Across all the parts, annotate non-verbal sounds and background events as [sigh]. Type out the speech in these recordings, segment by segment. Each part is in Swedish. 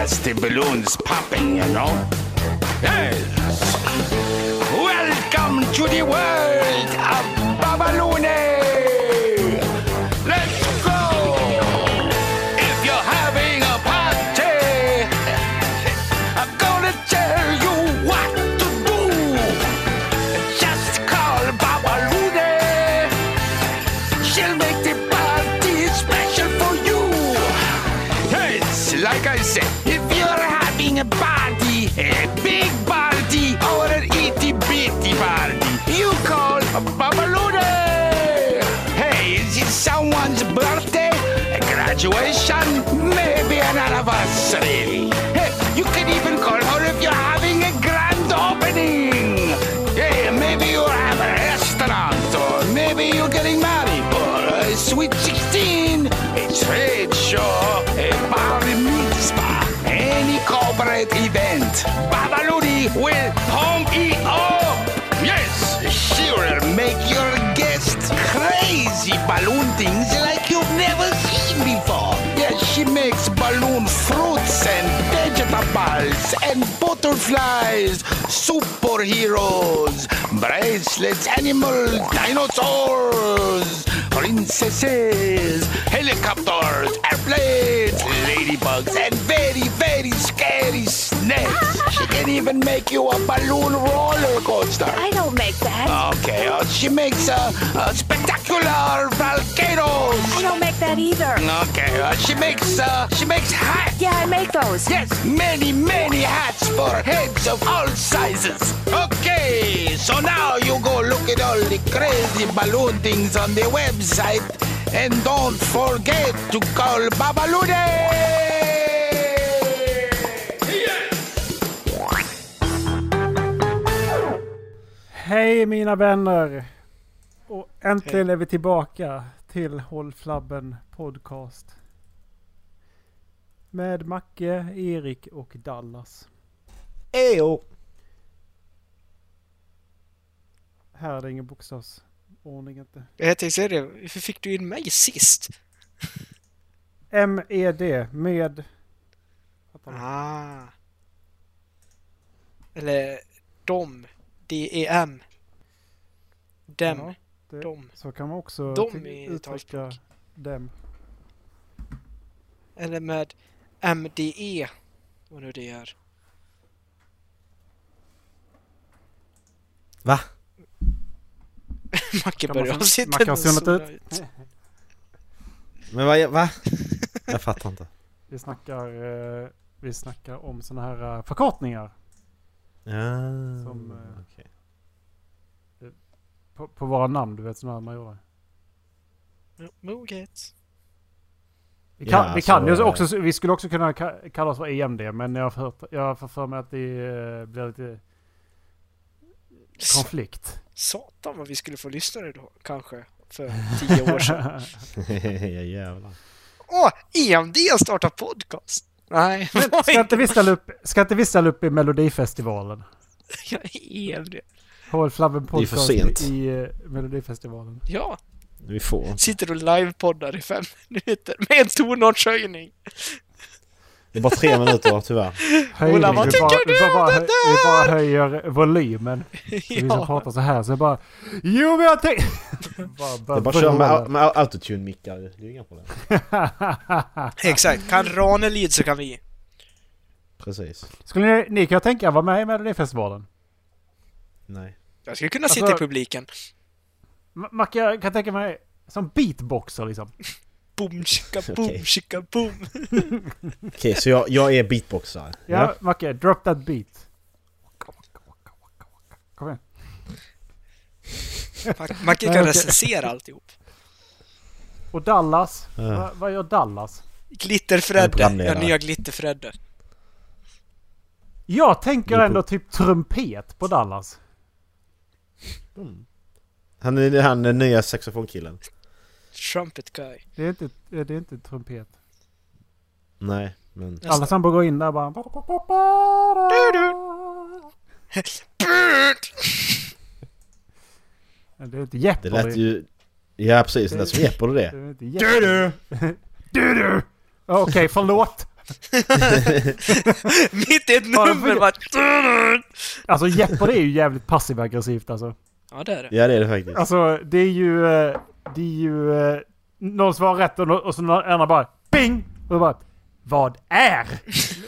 That's the balloons popping, you know? Yes! Welcome to the world event. Babaludi will home up. Yes, she will make your guests crazy balloon things like you've never seen before. Yes, she makes balloon fruits and vegetables and butterflies, superheroes, bracelets, animals, dinosaurs, princesses, helicopters, airplanes, ladybugs, and very, very scary She can even make you a balloon roller coaster. I don't make that. Okay, uh, she makes uh, uh, spectacular volcanoes. I don't make that either. Okay, uh, she makes uh, she makes hats. Yeah, I make those. Yes, many, many hats for heads of all sizes. Okay, so now you go look at all the crazy balloon things on the website. And don't forget to call Babalune! Hej mina vänner! Och äntligen är vi tillbaka till Håll Flabben Podcast. Med Macke, Erik och Dallas. Ejo! Här är det ingen bokstavsordning inte. Jag tänkte säga det, varför fick du in mig sist? M-E-D med... Du? Ah. Eller dom. D-E-M. Dem. Ja, det, Dom. Så kan man också Dom ty- i uttrycka dem. Eller med M-D-E. Vad nu det är. Va? [laughs] Macke börjar som- sitta Macke har zonat zona ut. [laughs] Men vad, va? [laughs] Jag fattar inte. Vi snackar, eh, vi snackar om sådana här eh, förkortningar. Ja, Som, eh, okej. På, på våra namn, du vet sådana här man gjorde. Moget. Vi kan, Ja, vi, kan ju också, vi skulle också kunna ka- kalla oss för EMD, men jag har, hört, jag fått för mig att det eh, blir lite konflikt. Satan vad vi skulle få lyssnare då, kanske. För tio år sedan. [laughs] ja jävlar. Åh! EMD har startat podcast! Nej, vad Ska inte, vi ställa upp, ska inte vi ställa upp i Melodifestivalen? [laughs] Jag är EMD. Håll Flabben Det är för podcast sent. i eh, Melodifestivalen. Ja, Vi får. sitter och livepoddar i fem minuter med en tonartshöjning. Det är bara tre minuter tyvärr. Höjning, Ola, vad tycker bara, du om bara, det hö- vi bara höjer volymen. Så vi som Ja, pratar så här så bara Jo men jag tänkte... [laughs] bara, Det är bara köra med, med autotune-mickar. Det är inga problem. [laughs] exakt. Kan Ranelid så kan vi. Precis. Skulle ni, ni kan tänka er vara med i Melodifestivalen? Nej. Jag skulle kunna sitta Alltså- i publiken. Ma- Macke, jag kan tänka mig som beatboxer liksom. [laughs] Boom, chicka, boom, Okej. chicka, boom. Okej, så jag, jag är beatboxare. Ja, Macke, drop that beat. Kom igen. Man kan recensera alltihop. Och Dallas? Ja. Va, vad gör Dallas? Glitterfredde. programledare. Ja, nya Glitterfredde. Jag tänker ändå på- typ trumpet på Dallas. Mm. Han är han den nya saxofonkillen. Trumpet guy. Det är inte, det är inte trumpet. Nej, men... Nästa. Alla som går in där bara... Det är inte Det Jeopardy. lät ju... Ja precis, det lät som Jeopardy det. Det är inte Jeopardy. Du du! Okej, förlåt. [laughs] Mitt i ett det nummer bara... Alltså Jeopardy är ju jävligt passiv aggressivt alltså. Ja, det är det. Ja det är det faktiskt. Alltså det är ju... eh, Det är ju... eh, Någon svarar rätt och, och så någon annan bara BING! Och då bara Vad är?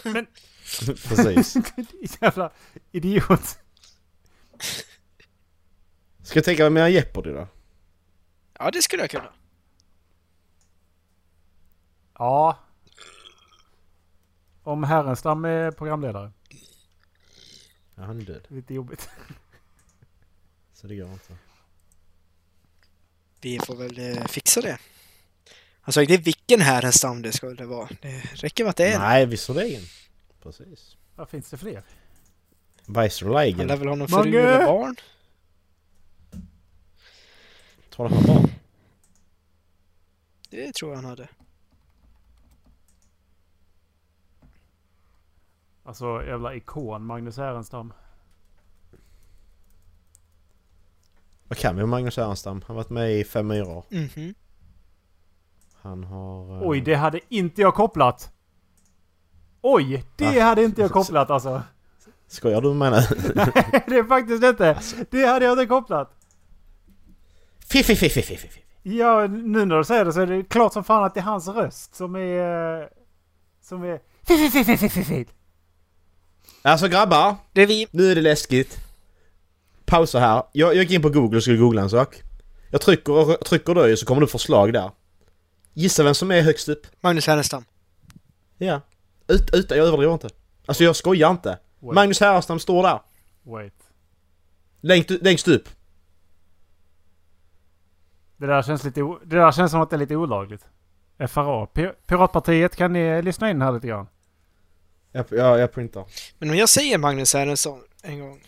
[laughs] Men [laughs] Precis. [laughs] jävla idiot. Ska jag tänka mer Jeopardy då? Ja, det skulle jag kunna. Ja. Om Härenstam är programledare. Ja, han är död. Lite jobbigt. Så det går inte. Vi får väl eh, fixa det. Alltså inte vilken härenstam det skulle vara. Det räcker med att det är en. Nej, visserligen. Precis. Vad finns det fler? Han lär väl ha någon Mange! fru eller barn. Tror han har barn? Det tror jag han hade. Alltså jävla ikon Magnus Härenstam. Kan vi om Magnus Härenstam? Han har varit med i Fem myror. Mhm. Han har... eh, Oj, det hade inte jag kopplat. Oj, det Va? hade inte jag [laughs] kopplat alltså. Skojar du med mig nu? [laughs] det är faktiskt inte. Det hade jag inte kopplat. Fiffi, fiffi, fiffi, fiffi. Ja, nu när du säger det så är det klart som fan att det är hans röst som är... eh, Som är... Fi, fi, fi, fi, fi, fi. Alltså grabbar, Det är vi. nu är det läskigt. Pausa här. Jag, jag gick in på google och skulle googla en sak. Jag trycker, trycker då så kommer det upp förslag där. Gissa vem som är högst upp? Magnus Härenstam. Ja. Ut, ut, jag överdriver inte. Alltså jag skojar inte. Wait, Magnus Härenstam står där. wait. Längst, längst upp. Det där känns lite... Det där känns som att det är lite olagligt. FRA. Pi- Piratpartiet, kan ni lyssna in här lite grann? Jag, jag, jag printar. Men om jag säger Magnus Härenstam en gång.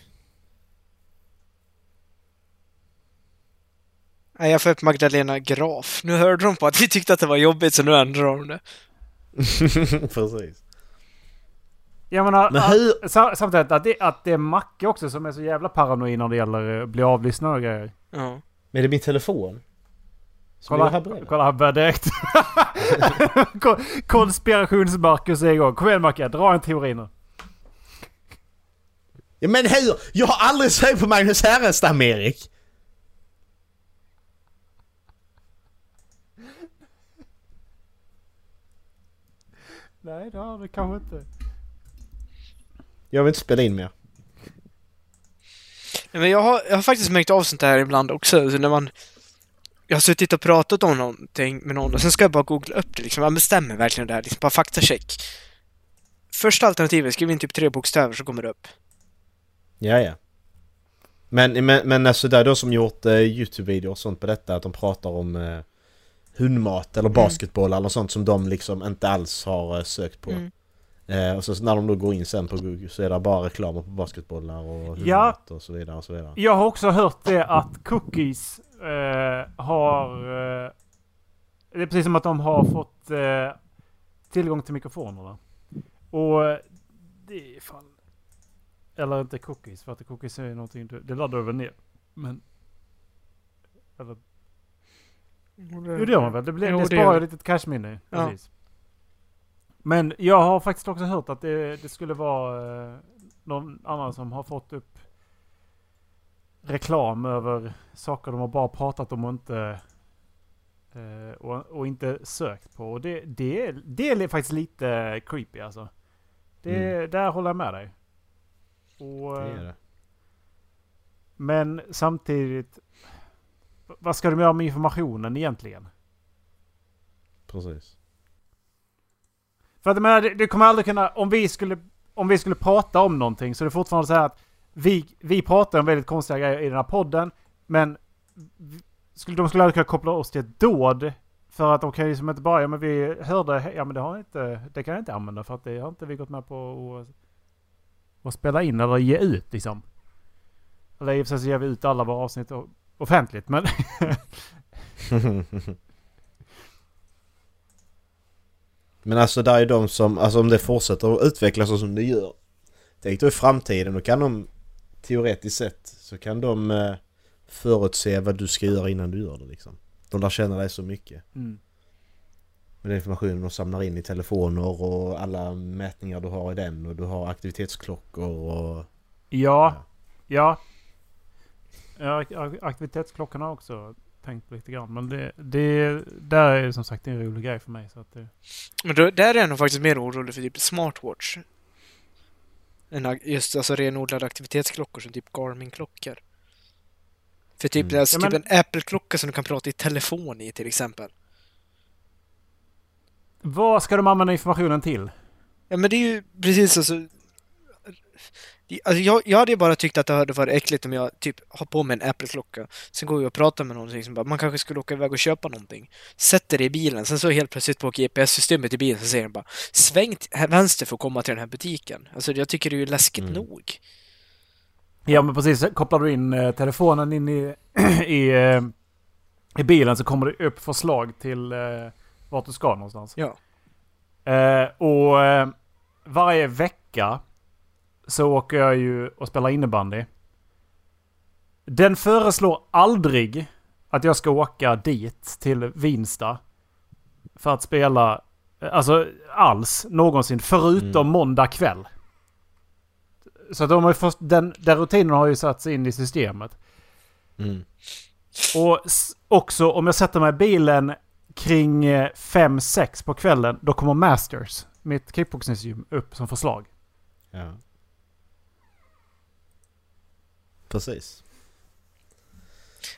Nej, jag får upp Magdalena Graf. Nu hörde de på att vi tyckte att det var jobbigt så nu ändrar de det. [laughs] Precis. Jag menar, Men att- hur... sa- samtidigt att det, att det är Macke också som är så jävla paranoid när det gäller att bli avlyssnad och grejer. Ja. Men är det min telefon? Som här Kolla, kolla han börjar direkt. [laughs] Ko- Konspirations-Marcus är igång. Kom igen Macke, dra en teori nu. Ja, men hur? Jag har aldrig sökt på Magnus Härenstam Erik! Nej, det har du kanske inte. Jag vill inte spela in mer. Nej, Men jag har, jag har faktiskt märkt av sånt här ibland också. Så när man... Jag har suttit och pratat om någonting med någon och sen ska jag bara googla upp det liksom. Ja, men stämmer verkligen det här? Liksom bara faktacheck. Första alternativet, skriv in typ tre bokstäver så kommer det upp. Ja, ja. Men, men, men alltså det är de som gjort eh, Youtube-videor och sånt på detta att de pratar om eh, hundmat eller basketboll eller sånt som de liksom inte alls har eh, sökt på. Mm. Eh, och så när de då går in sen på Google så är det bara reklamer på basketbollar och hundmat Ja. och så vidare och så vidare. Jag har också hört det att cookies eh, har... Eh, det är precis som att de har fått eh, tillgång till mikrofonerna. Och det är fan... Eller inte cookies, för att cookies är någonting du... Det laddar du väl ner. Men... Eller, jo det gör man väl? Det, blir, Jo, det det sparar ju det. lite cache-minne. Ja. Precis. Men jag har faktiskt också hört att det, det skulle vara eh, någon annan som har fått upp reklam över saker de har bara pratat om och inte eh, och, och inte sökt på. Och det, det, är, det är faktiskt lite creepy alltså. Det, Där håller jag med dig. Och, Det är det. Men samtidigt, vad ska de göra med informationen egentligen? Precis. För att jag menar, det kommer aldrig kunna, om vi skulle, om vi skulle prata om någonting så är det fortfarande så här att vi, vi pratar om väldigt konstiga grejer i den här podden, men skulle, de skulle aldrig kunna koppla oss till ett dåd. För att de kan ju liksom inte bara, ja men vi hörde, ja men det har inte, det kan jag inte använda för att det har inte vi gått med på att, att spela in eller ge ut liksom. Eller i och för sig så ger vi ut alla våra avsnitt o- offentligt men [laughs] Men alltså där är de som, alltså om det fortsätter att utvecklas så som det gör. Tänk då i framtiden, då kan de teoretiskt sett så kan de eh, förutse vad du ska göra innan du gör det liksom. De lär känna dig så mycket. mm. Med den informationen de samlar in i telefoner och alla mätningar du har i den och du har aktivitetsklockor och... Ja, ja. Aktivitetsklockorna har också tänkt på lite grann. Men det, det där är som sagt en rolig grej för mig. Så att det, Men då, där är jag nog faktiskt mer orolig för typ smartwatch. Än just alltså renodlade aktivitetsklockor som typ Garmin-klockor. För typ, Mm. alltså, Ja, typ en Apple-klocka som du kan prata i telefon i till exempel. vad ska de använda informationen till? Ja men det är ju precis alltså... Alltså jag, jag hade ju bara tyckt att det hade varit äckligt om jag typ har på mig en Apple-klocka. Sen går jag och pratar med någon som bara, man kanske skulle åka iväg och köpa någonting. Sätter det i bilen, sen så helt plötsligt på GPS-systemet i bilen så säger den bara Sväng vänster för att komma till den här butiken. Alltså jag tycker det är ju läskigt Mm. nog. Ja men precis, kopplar du in eh, telefonen in i, [clears throat] i, eh, i bilen så kommer det upp förslag till eh, vart du ska någonstans. Ja. Eh, och varje vecka så åker jag ju och spelar innebandy. Den föreslår aldrig att jag ska åka dit till Vinsta. För att spela, eh, alltså alls, någonsin. Förutom Mm. måndag kväll. Så att de har ju först, den, den rutinen har ju satts in i systemet. Mm. Och också om jag sätter mig i bilen kring 5-6 på kvällen, då kommer Masters, mitt kickboxningsgym, upp som förslag. Ja. Precis.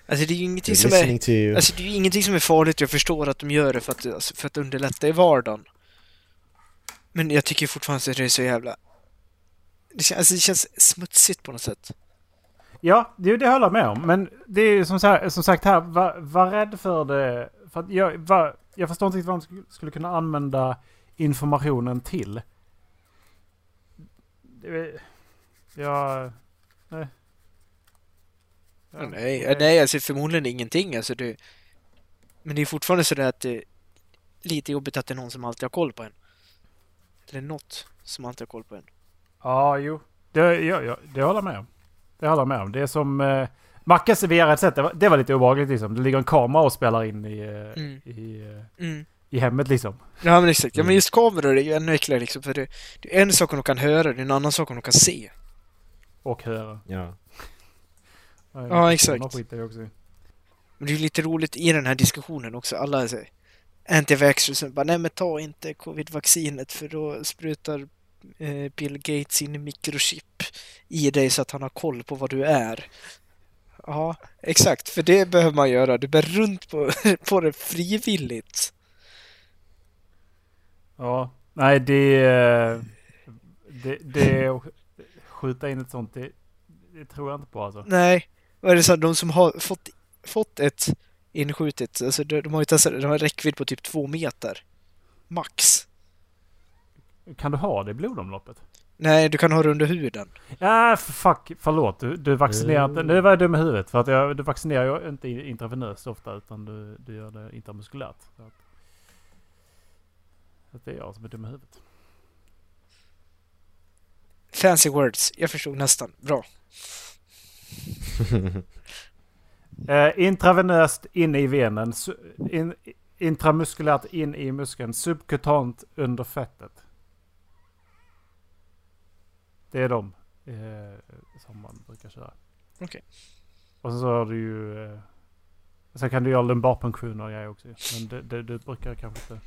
Alltså det är ju ingenting som är... to. Alltså det är ju ingenting som är farligt, jag förstår att de gör det för att, alltså, för att underlätta i vardagen. Men jag tycker fortfarande att det är så jävla... Det känns, alltså det känns smutsigt på något sätt. Ja, det, det håller jag med om. Men det är ju som, så här, som sagt här, var, var rädd för det. För att jag, var, jag förstår inte riktigt vad de skulle, kunna använda informationen till. Det, ja... Nej. Ja, nej, nej, alltså förmodligen ingenting. Alltså det, men det är fortfarande så där att det är lite jobbigt att det är någon som alltid har koll på en. Eller något som alltid har koll på en. Ja, jo. Det, ja, ja, det håller jag med om. Det håller jag med om. Det är som... Eh, Mackas sätt, det var, det var lite obehagligt liksom. Det ligger en kamera och spelar in i, eh, Mm. i, eh, Mm. i hemmet liksom. Ja men exakt, ja men Mm. just kameror är ju ännu äckligare liksom för det, det är en sak om de kan höra, det är en annan sak om de kan se. Och höra. Ja. Ja, exakt. Skiter också. Men det är lite roligt i den här diskussionen också, alla här, anti-vaxxers bara nej men ta inte covid-vaccinet för då sprutar eh, Bill Gates in mikrochip i dig så att han har koll på vad du är. Ja, exakt, för det behöver man göra. Du bär runt på, [laughs] på det frivilligt. Ja. Nej, det... eh, Det... det skjuta in ett sånt, det, det tror jag inte på alltså. Nej, vad är det så här, de som har fått, fått ett inskjutet, alltså de, de har ju testat de har en räckvidd på typ två meter. Max. Kan du ha det i blodomloppet? Nej, du kan ha det under huden. Ja, f- fuck. Förlåt. Du, du vaccinerar inte. Nu var jag dum i huvudet. För att jag, du vaccinerar ju inte intravenöst ofta. Utan du, du gör det intramuskulärt. Så att, så att det är jag som är dum i huvudet. Fancy words, jag förstod nästan. Bra. [laughs] Eh, intravenöst in i venen. In, intramuskulärt in i muskeln. Subkutant under fettet. Det är de eh, som man brukar köra. Okej. Och sen så har du ju... Eh, sen kan du göra lumbarpunktioner och grejer också. Men det, det, det brukar kanske inte...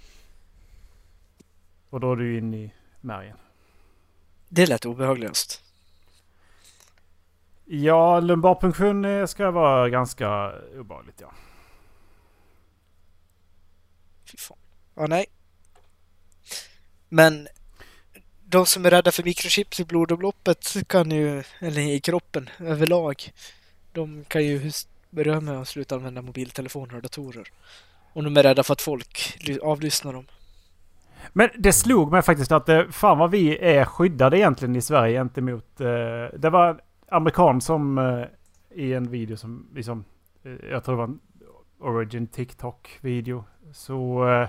Och då är du ju in i märgen. Det lät obehagligast. Ja, lumbarpunktion eh, ska vara ganska obehagligt ja. Fy fan. Ja, nej. Men de som är rädda för mikrochips i blodomloppet kan ju, eller i kroppen överlag, de kan ju börja med att sluta använda mobiltelefoner och datorer. Om de är rädda för att folk ly- avlyssnar dem. Men det slog mig faktiskt att eh, fan vad vi är skyddade egentligen i Sverige gentemot... Eh, det var amerikan som eh, i en video som liksom... Eh, jag tror det var en Origin TikTok-video. Så... Eh,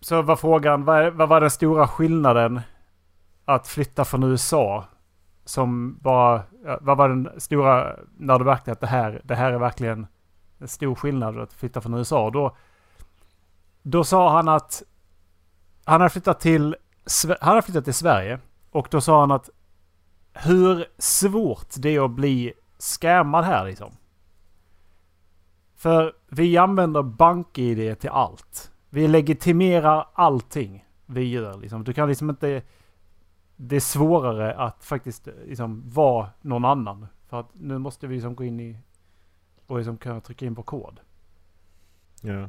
så var frågan, vad, är- vad var den stora skillnaden att flytta från USA? Som bara... Vad var den stora... När du märkte att det här, det här är verkligen en stor skillnad att flytta från USA? Då, Då sa han att han har flyttat till, han har flyttat till Sverige. Och då sa han att hur svårt det är att bli scammad här liksom. För vi använder bank-id till allt. Vi legitimerar allting vi gör. Liksom. Du kan liksom inte... Det är svårare att faktiskt liksom vara någon annan. För att nu måste vi liksom gå in i... Och liksom kunna trycka in på kod. Ja.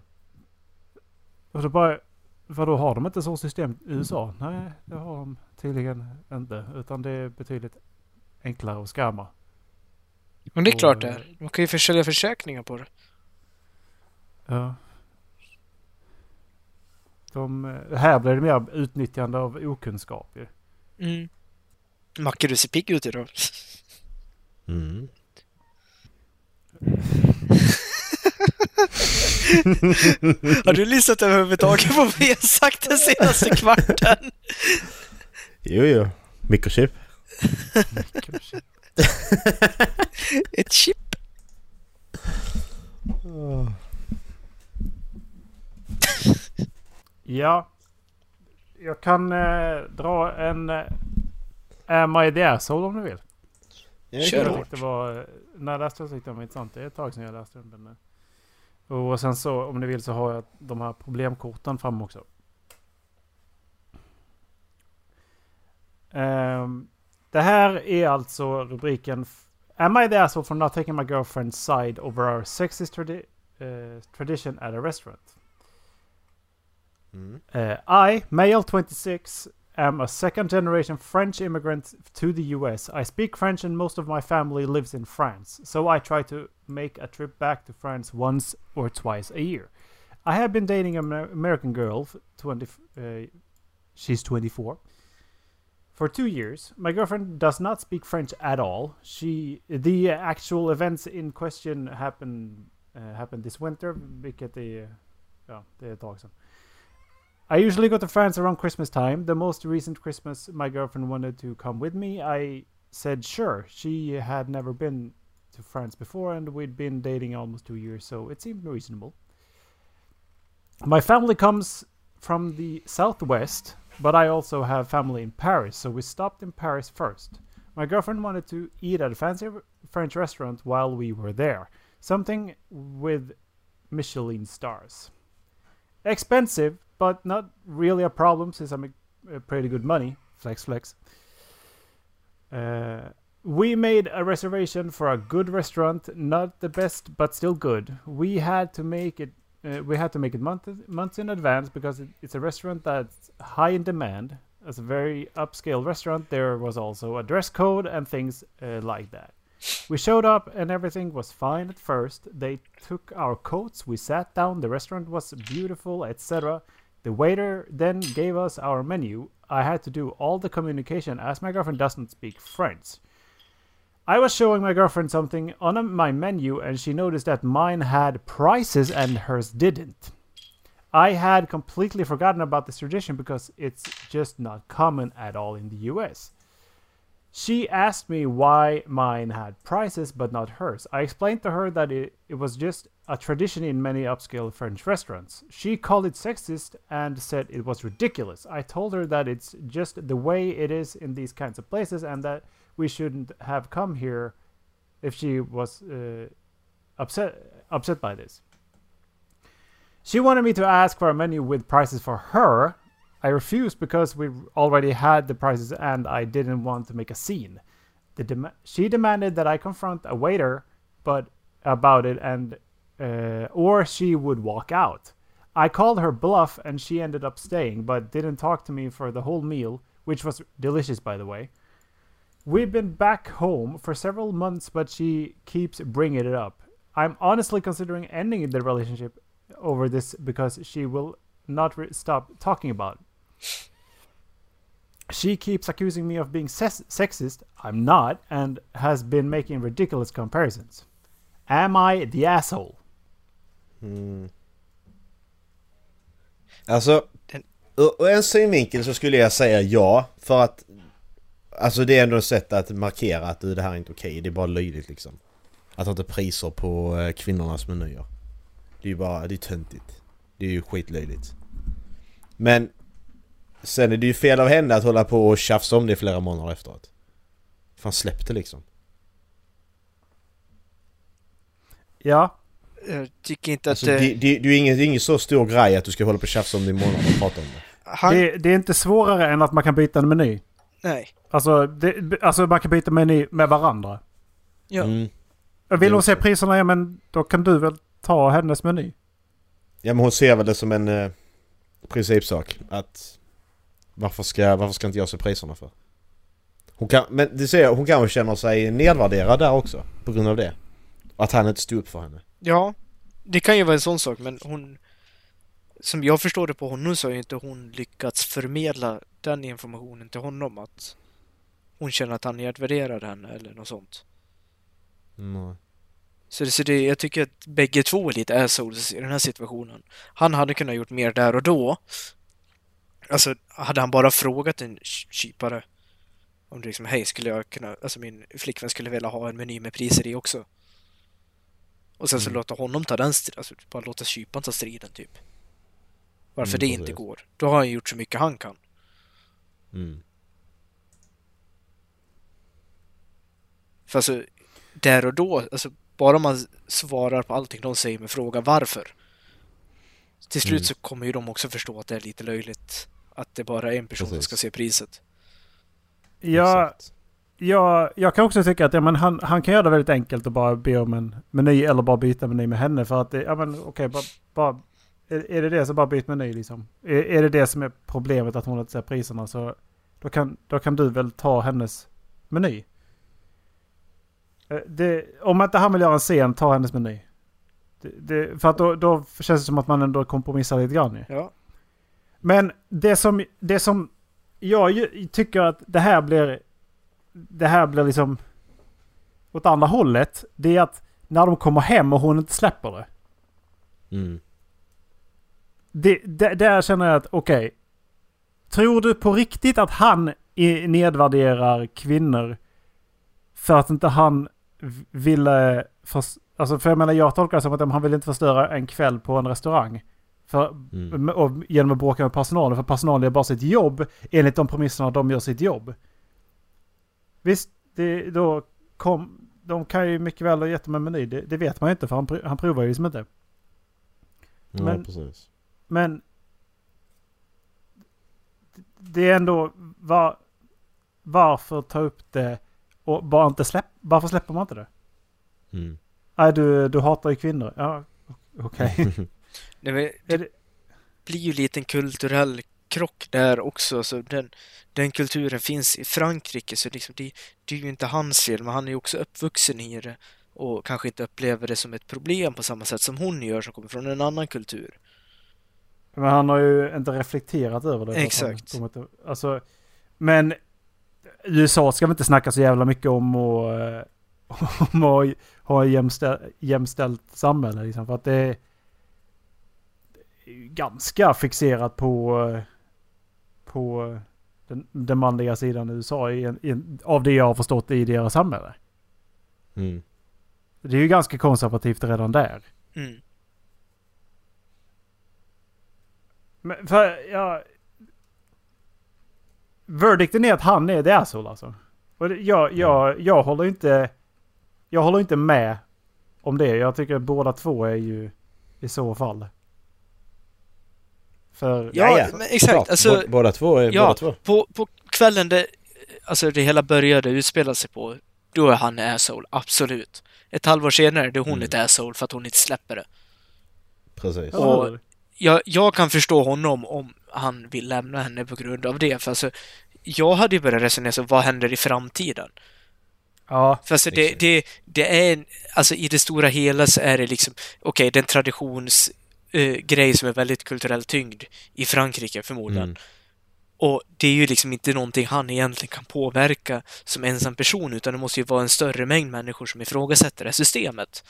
Och då bara... Vadå, har de inte så system i USA? Nej, det har de tydligen inte. Utan det är betydligt enklare att skamma. Men det är Och, klart det är. Man kan ju försälja försäkringar på det. Ja. De, här blir det mer utnyttjande av okunskap ju. Mm. Macke, du ser pigg ut idag. Mm. [laughs] Har du lyssnat överhuvudtaget på vad vi har sagt den senaste kvarten? [laughs] Jo, jo. Mikrochip. Ett chip? [laughs] Ja. Jag kan eh, dra en... Eh, Am I the asshole om du vill. Kör Jag hårt. det var... När jag läste den tyckte jag det var intressant. Det är ett tag sedan jag läste den. Eh, och sen så om ni vill så har jag de här problemkorten fram också. Ehm, det här är alltså rubriken Am I the asshole for not taking my girlfriend's side over our sexist tradi- eh, tradition at a restaurant? Mm. Uh, I, male 26, am a second generation French immigrant to the US. I speak French and most of my family lives in France, so I try to make a trip back to France once or twice a year. I have been dating an Amer- American girl, 20, uh, she's 24, for two years. My girlfriend does not speak French at all. She, the actual events in question happen uh, happened this winter, vilket är, ja, det är ett. I usually go to France around Christmas time. The most recent Christmas, my girlfriend wanted to come with me. I said sure. She had never been to France before, and we'd been dating almost two years, so it seemed reasonable. My family comes from the southwest, but I also have family in Paris, so we stopped in Paris first. My girlfriend wanted to eat at a fancy French restaurant while we were there, something with Michelin stars. Expensive, but not really a problem since I make uh, pretty good money. Flex, flex. Uh, we made a reservation for a good restaurant, not the best, but still good. We had to make it. Uh, we had to make it months months in advance because it, it's a restaurant that's high in demand. As a very upscale restaurant, there was also a dress code and things uh, like that. We showed up and everything was fine at first. They took our coats, we sat down, the restaurant was beautiful, etc. The waiter then gave us our menu. I had to do all the communication as my girlfriend doesn't speak French. I was showing my girlfriend something on a- my menu and she noticed that mine had prices and hers didn't. I had completely forgotten about this tradition because it's just not common at all in the US. She asked me why mine had prices but not hers. I explained to her that it, it was just a tradition in many upscale French restaurants. She called it sexist and said it was ridiculous. I told her that it's just the way it is in these kinds of places and that we shouldn't have come here if she was uh, upset upset by this. She wanted me to ask for a menu with prices for her. I refused because we already had the prices and I didn't want to make a scene. Dem- she demanded that I confront a waiter, but about it and uh, or she would walk out. I called her bluff and she ended up staying, but didn't talk to me for the whole meal, which was delicious by the way. We've been back home for several months, but she keeps bringing it up. I'm honestly considering ending the relationship over this because she will not stop talking about it. She keeps accusing me of being sexist. I'm not, and has been making ridiculous comparisons. Am I the asshole? Mm. Alltså, ur en synvinkel så skulle jag säga ja. För att... Alltså det är ändå ett sätt att markera att du, det här är inte okej. Det är bara löjligt liksom. Att ha inte priser på eh, kvinnornas menyer. Det är ju bara, det är töntigt. Det är ju skitlöjligt. Men sen är det ju fel av henne att hålla på och tjafsa om det i flera månader efteråt. Fan släpp det liksom. Ja. Jag tycker inte att... Alltså, eh, det, det, det är ju ingen, det är ingen så stor grej att du ska hålla på och tjafsa om det i månader och prata om det. han... Det, det är inte svårare än att man kan byta en meny. Nej. Alltså, det, alltså man kan byta meny med varandra. Ja. Mm. Vill hon se priserna, ja men då kan du väl ta hennes meny. Ja men hon ser väl det som en eh, principsak. Att varför ska, varför ska inte jag se priserna för? Hon kan, men det ser jag, hon kanske känner sig nedvärderad där också. På grund av det. Att han inte stod upp för henne. Ja, det kan ju vara en sån sak, men hon... Som jag förstår det på honom så har ju inte hon lyckats förmedla den informationen till honom att hon känner att han nedvärderar henne eller något sånt. Nej. Så det, så det, jag tycker att bägge två är lite assholes i den här situationen. Han hade kunnat gjort mer där och då. Alltså, hade han bara frågat en ky- kypare om det liksom, hej, skulle jag kunna, alltså min flickvän skulle vilja ha en meny med priser i också. Och sen så Mm. låta honom ta den striden, alltså bara låta kyparen ta striden typ. Varför Mm, det inte går. Då har han gjort så mycket han kan. Mm. För alltså, där och då, alltså bara man svarar på allting de säger med fråga varför. Till slut Mm. så kommer ju de också förstå att det är lite löjligt. Att det bara är en person som Precis. ska se priset. Ja, Exakt. jag, kan också tycka att ja, men han, han kan göra det väldigt enkelt och bara be om en meny eller bara byta meny med henne. För att det, ja men okej, bara, bara, är, är det det så bara byt meny liksom. Är, är det det som är problemet att hon inte ser priserna så då kan, då kan du väl ta hennes meny. Eh, Det, om inte han vill göra en scen, ta hennes meny. Det, det, för att då, då känns det som att man ändå kompromissar lite grann ju. Ja. Men det som, det som jag ju tycker att det här blir... Det här blir liksom... Åt andra hållet. Det är att när de kommer hem och hon inte släpper det. Mm. Det, det där känner jag att okej. tror du på riktigt att han nedvärderar kvinnor för att inte han ville... Förs- alltså för jag menar jag tolkar det som att han vill inte förstöra en kväll på en restaurang. För, Mm. och genom att bråka med personalen. För personalen gör bara sitt jobb enligt de premisserna de gör sitt jobb. Visst, det, då kom, de kan ju mycket väl ha gett dem en meny. Det, det vet man ju inte för han, han provar ju liksom inte. Ja, Men- precis. Men det är ändå var, varför ta upp det och bara inte släppa? Varför släpper man inte det? Mm. Nej, du, du hatar ju kvinnor. Ja, okej. [laughs] [laughs] Är det det- blir ju lite en kulturell krock där också. Så den, den kulturen finns i Frankrike, så liksom det, det är ju inte hans fel, men han är ju också uppvuxen i det och kanske inte upplever det som ett problem på samma sätt som hon gör som kommer från en annan kultur. Men han har ju inte reflekterat över det. Exakt. han Alltså, men USA ska vi inte snacka så jävla mycket om och, eh, [laughs] om att ha ett jämställ, jämställt samhälle. Liksom, för att det är, ganska fixerat på, eh, på den, den manliga sidan i USA i en, i en, av det jag har förstått i deras samhälle. Mm. Det är ju ganska konservativt redan där. Mm. Men för, ja... Verdicten är att han är the asshole alltså. Och det, jag, jag, jag håller inte... Jag håller inte med om det. Jag tycker att båda två är ju i så fall. För... Ja, men exakt, alltså- Bå- båda två är Ja. båda två. På, på kvällen det, alltså det hela började utspela sig på, då är han asshole, absolut. Ett halvår senare, då är hon Mm. ett asshole för att hon inte släpper det. Precis. Och-? Jag, jag kan förstå honom om han vill lämna henne på grund av det. För alltså, jag hade ju börjat resonera så, vad händer i framtiden? Ja, För alltså det, det, det är, alltså i det stora hela så är det liksom, okej, det är en traditionsgrej eh, som är väldigt kulturellt tyngd i Frankrike förmodligen. Mm. Och det är ju liksom inte någonting han egentligen kan påverka som ensam person, utan det måste ju vara en större mängd människor som ifrågasätter det här systemet.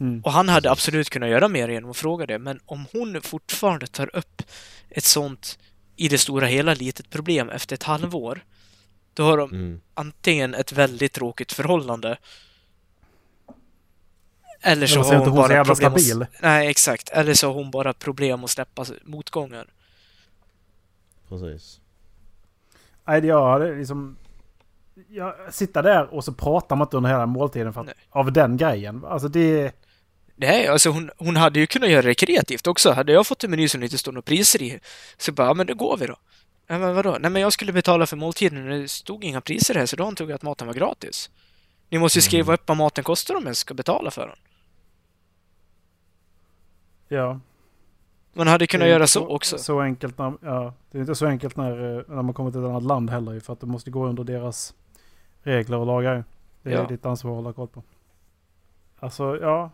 Mm. Och han hade absolut kunnat göra mer genom att fråga det, men om hon fortfarande tar upp ett sånt i det stora hela litet problem efter ett halvår, då har de Mm. antingen ett väldigt tråkigt förhållande Eller så har hon så bara problem att- stabil. Nej, exakt. Eller så har hon bara problem att släppa motgångar. Precis. Nej, jag hade liksom... Jag sitta där och så pratar man inte under hela måltiden för att, av den grejen. Alltså det... Nej, alltså hon, hon hade ju kunnat göra det kreativt också. Hade jag fått en meny som det inte stod några priser i, så bara, ja men då går vi då. Ja, men vadå? Nej, men jag skulle betala för måltiden och det stod inga priser här, så då antog jag att maten var gratis. Ni måste ju skriva upp vad maten kostar om jag ska betala för den. Ja. Man hade kunnat det göra inte så också. Så enkelt när, ja, det är inte så enkelt när, eh, när man kommer till ett annat land heller ju, för att du måste gå under deras regler och lagar. Det är Ja. ditt ansvar att hålla koll på. Alltså, ja.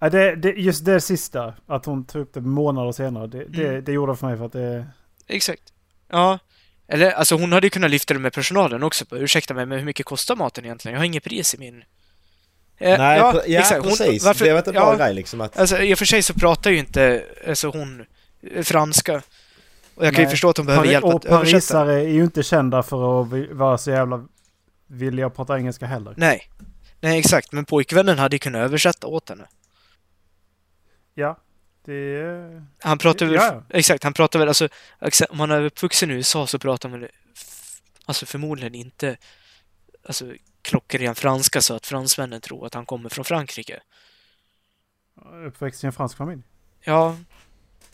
Nej, det, det, just det sista, att hon tog upp det månader senare, det, det, Mm. det gjorde det för mig för att det... Exakt. Ja. Eller, alltså hon hade ju kunnat lyfta det med personalen också. På, Ursäkta mig, men hur mycket kostar maten egentligen? Jag har inget pris i min... Eh, Nej, ja, ja exakt. Hon- precis. varför- det var inte en bra ja, grej liksom att... Alltså i och för sig så pratar ju inte alltså, hon eh, franska. Och jag kan ju förstå att hon behöver Pari- hjälp och att översätta. parisare är ju inte kända för att vara så jävla villiga att prata engelska heller. Nej. Nej, exakt. Men pojkvännen hade ju kunnat översätta åt henne. Ja, det... Han pratar väl... Ja. Exakt, han pratar väl alltså... Om han är uppvuxen i USA så pratar han väl... Alltså förmodligen inte... Alltså klockren franska så att fransmännen tror att han kommer från Frankrike. Uppväxt i en fransk familj. Ja.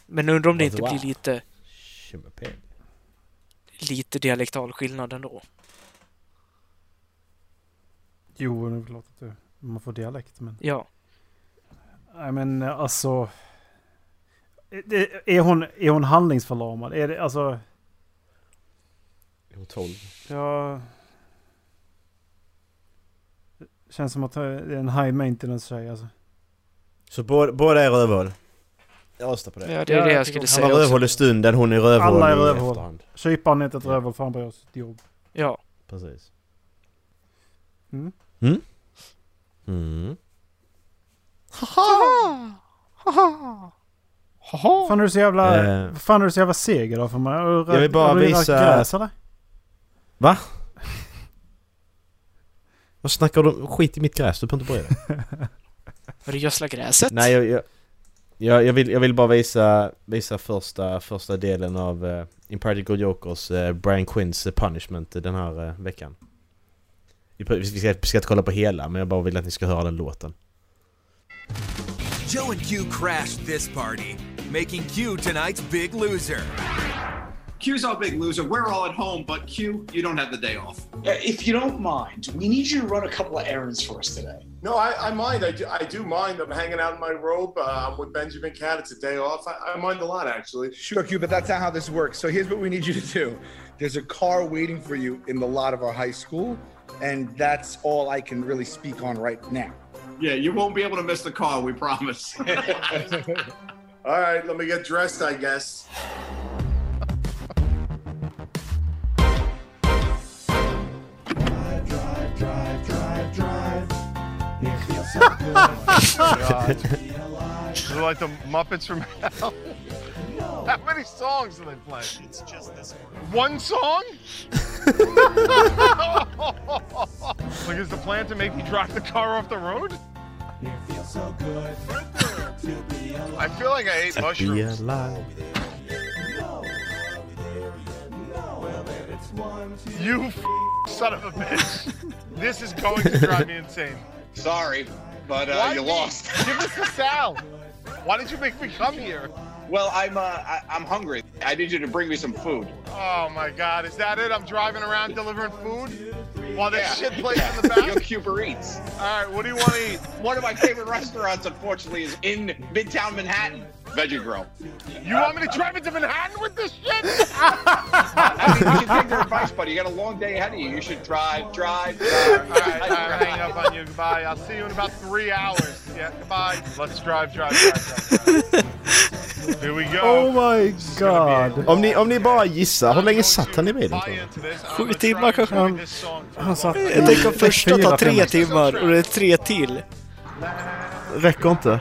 Men undrar om det Alltså, inte blir lite... Lite dialektal skillnad ändå. Jo, det är klart att man får dialekt, men... Ja. Nej, men eh, alltså... Det- Är hon, är hon handlingsförlamad? Är det alltså... Är hon 12? Ja... Det känns som att det är en high maintenance tjej alltså. Så båda, båda är rövhål? Jag röstar på det. Ja, det är det jag skulle Han var säga rövhål i stunden, hon är rövhål Alla är i rövhål. efterhand. Kyparen är inte ett rövhål för han gör sitt jobb. Ja. Precis. Mm. Mm? Mm. Fan är du så jävla... Eh. Fan är du så jävla seg idag för mig? Jag vill bara visa- gräs eller? Va? Vad snackar du om? Skit i mitt gräs, du behöver inte bry dig. Har du gödslat gräset? Nej, jag, jag, jag, jag, vill, jag vill bara visa, visa första, första delen av uh, Impractical Jokers uh, Brian Quinns eh, Punishment den här uh, veckan. Vi, vi, ska, vi ska inte kolla på hela, men jag bara vill att ni ska höra den låten. Joe and Q crashed this party, making Q tonight's big loser. Q's our big loser. We're all at home, but Q, you don't have the day off. If you don't mind, we need you to run a couple of errands for us today. No, I, I mind. I do, I do mind. I'm hanging out in my robe. Uh, I'm with Benjamin Cat. It's a day off. I, I mind a lot, actually. Sure, Q, but that's not how this works. So here's what we need you to do. There's a car waiting for you in the lot of our high school, and that's all I can really speak on right now. Yeah, you won't be able to miss the car, we promise. [laughs] All right, let me get dressed, I guess. [laughs] Is it like the Muppets from Hell? How many songs do they play? It's just this one. One song? [laughs] like, is the plan to make me drive the car off the road? I feel like I ate Be mushrooms. alive. You f- son of a bitch. This is going to drive me insane. Sorry, but uh, you lost. Give us the sound. Why did you make me come here? Well, I'm uh, I- I'm hungry. I need you to bring me some food. Oh my god, is that it? I'm driving around delivering food? While this Yeah. shit plays in the [laughs] back? Cuber Eats. Alright, what do you want to eat? One of my favorite restaurants, unfortunately, is in Midtown Manhattan. Veggie Grill. You want me to drive into Manhattan with this shit? [laughs] I mean, you should take their advice, buddy. You got a long day ahead of you. You should drive, drive, drive. Alright, I'm hanging up on you. Goodbye. I'll see you in about three hours. Yeah, goodbye. Let's drive, drive, drive, drive. drive. Here we go. Oh my god! Om ni, om ni bara gissar, hur länge satt han i bilen? Sju timmar kanske. song. Han satt Jag tänker första tar tre timmar och det är tre till. Räcker inte.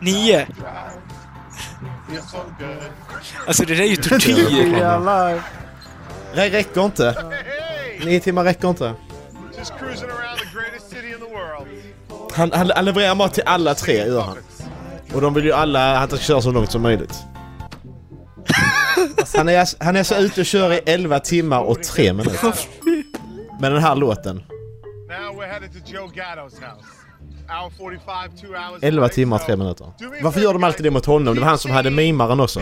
Nio. Alltså det där är ju tortyr. [laughs] Nej, räcker inte. Nio timmar räcker inte. Just cruising around the greatest city in the world. Han, han, han levererar mat till alla tre, gör han. Och de vill ju alla att han ska köra så långt som möjligt. Han är, han är så ute och kör i 11 timmar och 3 minuter. [laughs] Med den här låten. Now we're headed to Joe Gatto's house. 11 away, timmar och so 3 minuter. Varför gör de alltid det mot honom? Det var han som hade mimaren också.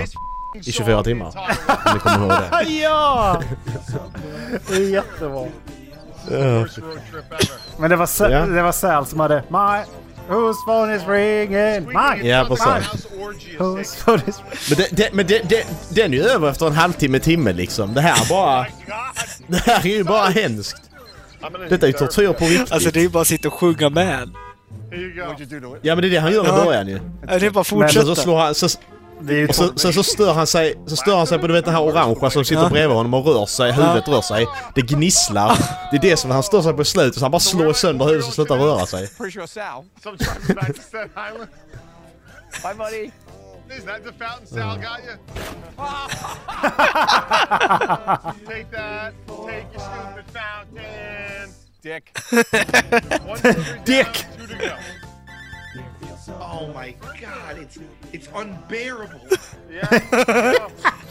I 24 timmar. Om ni kommer ihåg det. [laughs] ja! Det är jättebra. Men det var, Sa- Ja. det var Sal som hade My whose phone is ringing? Mine! Ja, precis. Whose phone is Men, det, det, men det, det, den är ju över efter en halvtimme, timme liksom. Det här bara... [laughs] Det här är ju bara hemskt. Detta är ju tortyr på riktigt. Alltså det är ju bara att sitta och sjunga med. Ja men det är det han gör i Ja. början ju. Ja, Det är bara att Men så fortsätta. slår han... Så, och så, så, så stör han sig, så stör han sig på du vet den här orangea som sitter Ja. bredvid honom och rör sig, huvudet rör sig. Det gnisslar. Det är det som han stör sig på i slutet så han bara slår sönder huvudet och slutar röra sig. Bye, buddy. Is that the fountain Sal got you? [laughs] Take that. Take your stupid fountain. Dick. [laughs] Dick. Oh my god, it's it's unbearable. Yeah.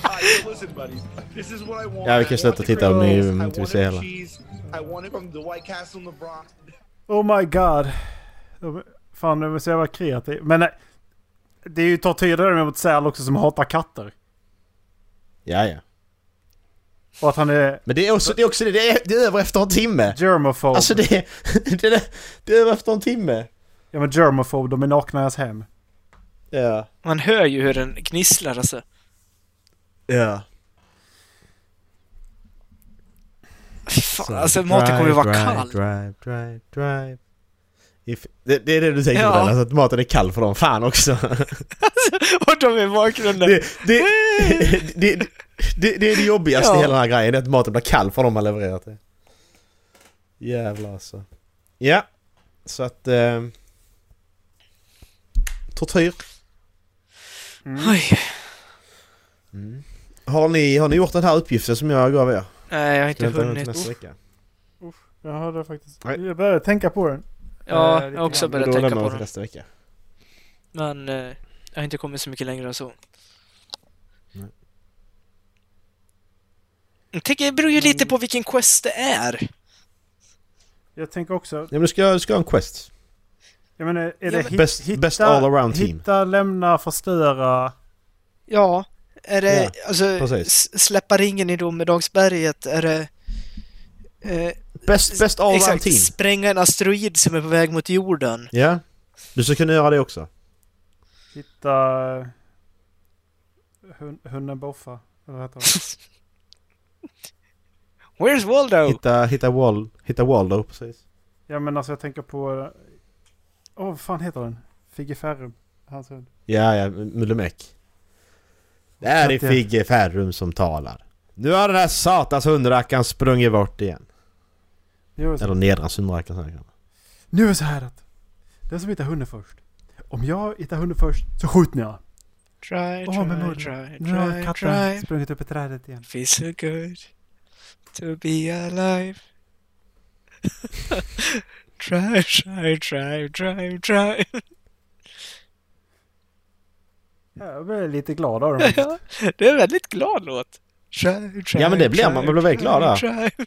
Alright, so listen, buddy. This is what I want. Ja, vi kan sluta titta om ni inte vill se hela. cheese, I want it from the White Castle in the Bronx. Oh my god. Fan, de är så jävla kreativa. Men nej, det är ju tortyr där mot Sal också som hatar katter. Ja, ja. Och att han är Men det är också det, är också det, det, är, det är över efter en timme. germophobe. Alltså det, är- [laughs] det, är- det är över efter en timme. Ja men germophobe, de är nakna i hans hem. Ja. Man hör ju hur den gnisslar alltså. Ja. Fan, alltså maten kommer ju vara kall. Drive, drive, drive. If, det, det är det du tänker Ja. på den, alltså att maten är kall för dem. Fan också. [laughs] Och de är i bakgrunden. Det, det, det, det, det, det är det jobbigaste i Ja. hela den här grejen, det är att maten blir kall för dem man levererar till. Jävlar alltså. Ja, så att... Eh, tortyr. Oj. Har ni, har ni gjort den här uppgiften som jag gav er? Nej, jag har inte hunnit. nästa vecka. Jag hade faktiskt... Nej. Jag började tänka på den. Ja, Eh, jag har också börjat tänka på den. nästa vecka. Men eh, jag har inte kommit så mycket längre än så. Nej. Jag tänker, det beror ju lite på vilken quest det är. Jag tänker också... Ja men du ska, du ska ha en quest. Jag menar, är Ja, det men- hit, Best- hitta, best all around team. Hitta, lämna, förstöra. Ja, är det Ja, alltså precis. släppa ringen i Domedagsberget? Är det... Eh, Best, best all around exakt, team. spränga en asteroid som är på väg mot jorden. Ja. Du ska kunna göra det också. Hitta... Hun, hunden Boffa. Eller vad heter han? [laughs] Where's Waldo? Hitta, hitta, wall, hitta Waldo, precis. Ja men alltså jag tänker på... Åh vad fan heter den? Figge Ferrum. Hans hund. Ja, ja, Mullemäck. Det är det Figge Ferrum som talar. Nu har den här satans hundrackaren sprungit bort igen. Eller nedrans hundrackaren säger jag. Nu är det så här att... Den som hittar hunden först. Om jag hittar hunden först så skjuter jag. Try, men try, mor. try, Nu har try, katten try. sprungit upp i trädet igen. Feels so good to be alive. [laughs] try, try, try, try, try. Ja, Jag blev lite glad av den. [laughs] Ja, det är en väldigt glad låt. Try, try, Ja, men det blir man. Man blir väldigt glad där. try.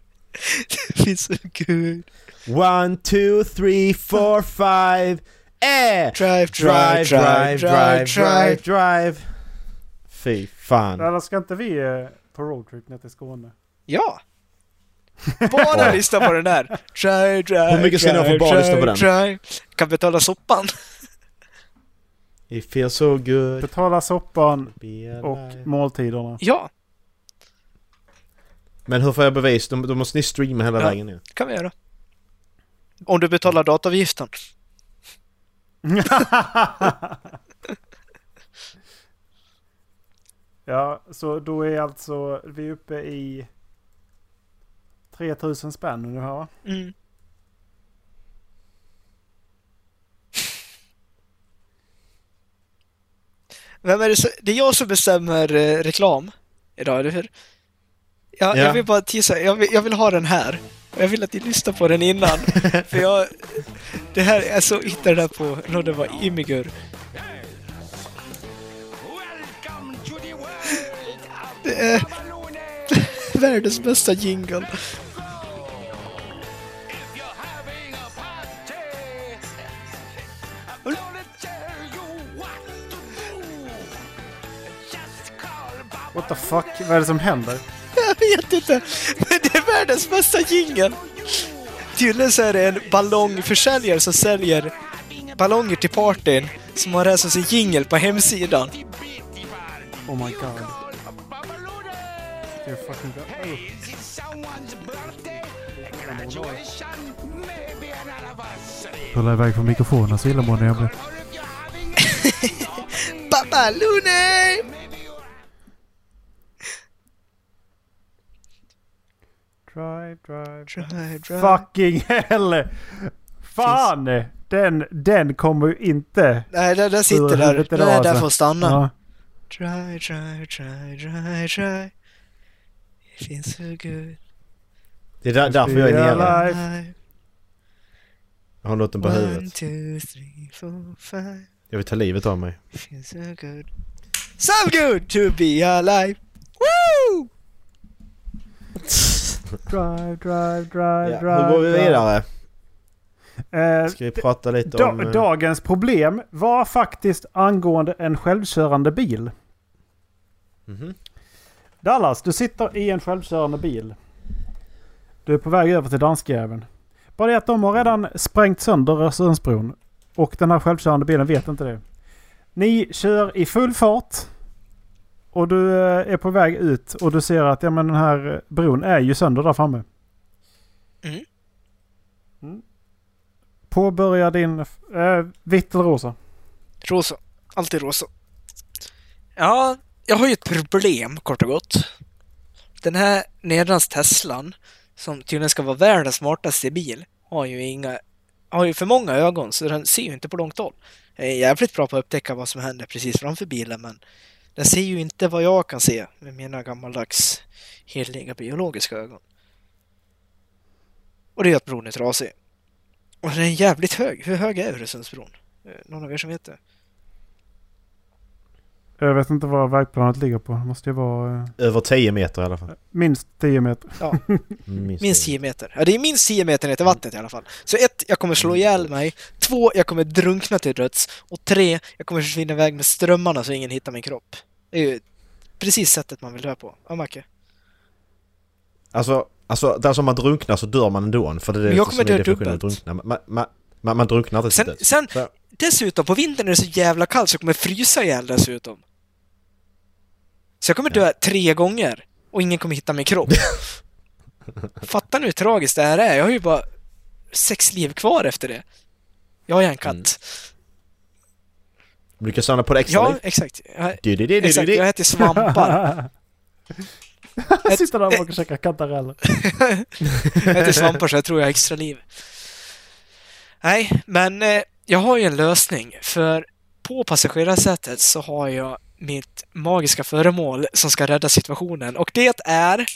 Feels [laughs] so good. One, two, three, four, five. Eh! Drive, Drive, drive, drive, drive, drive. Fy fan. Eller ska inte vi eh, på roadtrip ner till Skåne? Ja! Bara lyssna på den där. Try, try, Hur mycket ska ni ha för bara lyssna på den? try. Kan betala soppan. [laughs] It feels so good. Betala soppan Be och måltiderna. Ja, Men hur får jag bevis? Då, då måste ni streama hela Ja. vägen ner. kan vi göra. Om du betalar datavgiften. [laughs] ja, så då är alltså vi uppe i 3000 spänn ungefär va? Mm. Vem är det, så, det är jag som bestämmer eh, reklam idag, eller hur? Ja, Ja. Jag vill bara tisa, jag vill, jag vill ha den här. Jag vill att ni lyssnar på den innan. [laughs] För jag... Det här, jag så hittade det här på, tror det var Imigur. Det är [laughs] världens bästa jingle. What the fuck? Vad är det som händer? Jag vet inte. Men det är världens bästa jingel. Tydligen så är det en ballongförsäljare som säljer ballonger till partyn som har det här som sin jingel på hemsidan. Oh my god. Är fucking bra. Oh. Pulla iväg från mikrofonen så illamående jag blir. Babalune! Drive, drive, drive, drive. Fucking hell! Fan! Den, den kommer ju inte... Nej, den, den sitter där. Den är där alltså. för att stanna. Ja. Try, try, try, try, try. It feels so good. Det är där, därför jag är nere. Alive. Jag har låten på One, huvudet. two, three, four, five. Jag vill ta livet av mig. Feels so good. So good to be alive! Woo! [laughs] Drive, drive, drive, Ja, drive. hur går vi vidare? Eh, Ska vi prata lite da- om... eh, Dagens problem var faktiskt angående en självkörande bil. Mhm. Dallas, du sitter i en självkörande bil. Du är på väg över till danskjäveln. Bara det att de har redan sprängt sönder Öresundsbron. Och den här självkörande bilen vet inte det. Ni kör i full fart. Och du eh, är på väg ut och du ser att ja, men den här eh, bron är ju sönder där framme. Mm. Mm. Påbörja din... Äh, vitt eller rosa? Rosa. Alltid rosa. Ja, jag har ju ett problem kort och gott. Den här nedrans Teslan, som tydligen ska vara världens smartaste bil, har ju inga... Har ju för många ögon, så den ser ju inte på långt håll. Jag är jävligt bra på att upptäcka vad som händer precis framför bilen, men den ser ju inte vad jag kan se med mina gammaldags heliga biologiska ögon. Och det är att bron är trasig. Och den är jävligt hög. Hur hög är Öresundsbron? Eh, någon av er som vet det? Jag vet inte vad vägplanet ligger på. Det måste ju vara eh, Över 10 meter i alla fall. minst 10 meter. Ja, [laughs] Minst. minst 10 meter. Ja, det är minst 10 meter ner till vattnet i alla fall. Så ett, jag kommer slå ihjäl mig. Två, jag kommer drunkna till döds. Och tre, jag kommer försvinna iväg med strömmarna så ingen hittar min kropp. Det är ju precis sättet man vill dö på. Ja, Macke? Alltså, alltså där som man drunknar så dör man ändå. För det är Men det jag som kommer dö definitionen dubbelt. drunkna. Man, man, man, man drunknar inte till Sen, döds. sen dessutom, på vintern är det så jävla kallt så jag kommer frysa ihjäl dessutom. Så jag kommer dö tre gånger och ingen kommer hitta min kropp. [laughs] Fattar ni hur tragiskt det här är? Jag har ju bara sex liv kvar efter det. Jag är en katt. Mm. Du kan samla på det extra Ja, liv. exakt. Jag, Du, du, du, exakt, jag äter svampar. [laughs] Jag sitter där bak och käkar kantareller. [laughs] jag äter svampar så jag tror jag har extra liv. Nej, men eh, jag har ju en lösning. För på passagerarsätet så har jag mitt magiska föremål som ska rädda situationen. Och det är...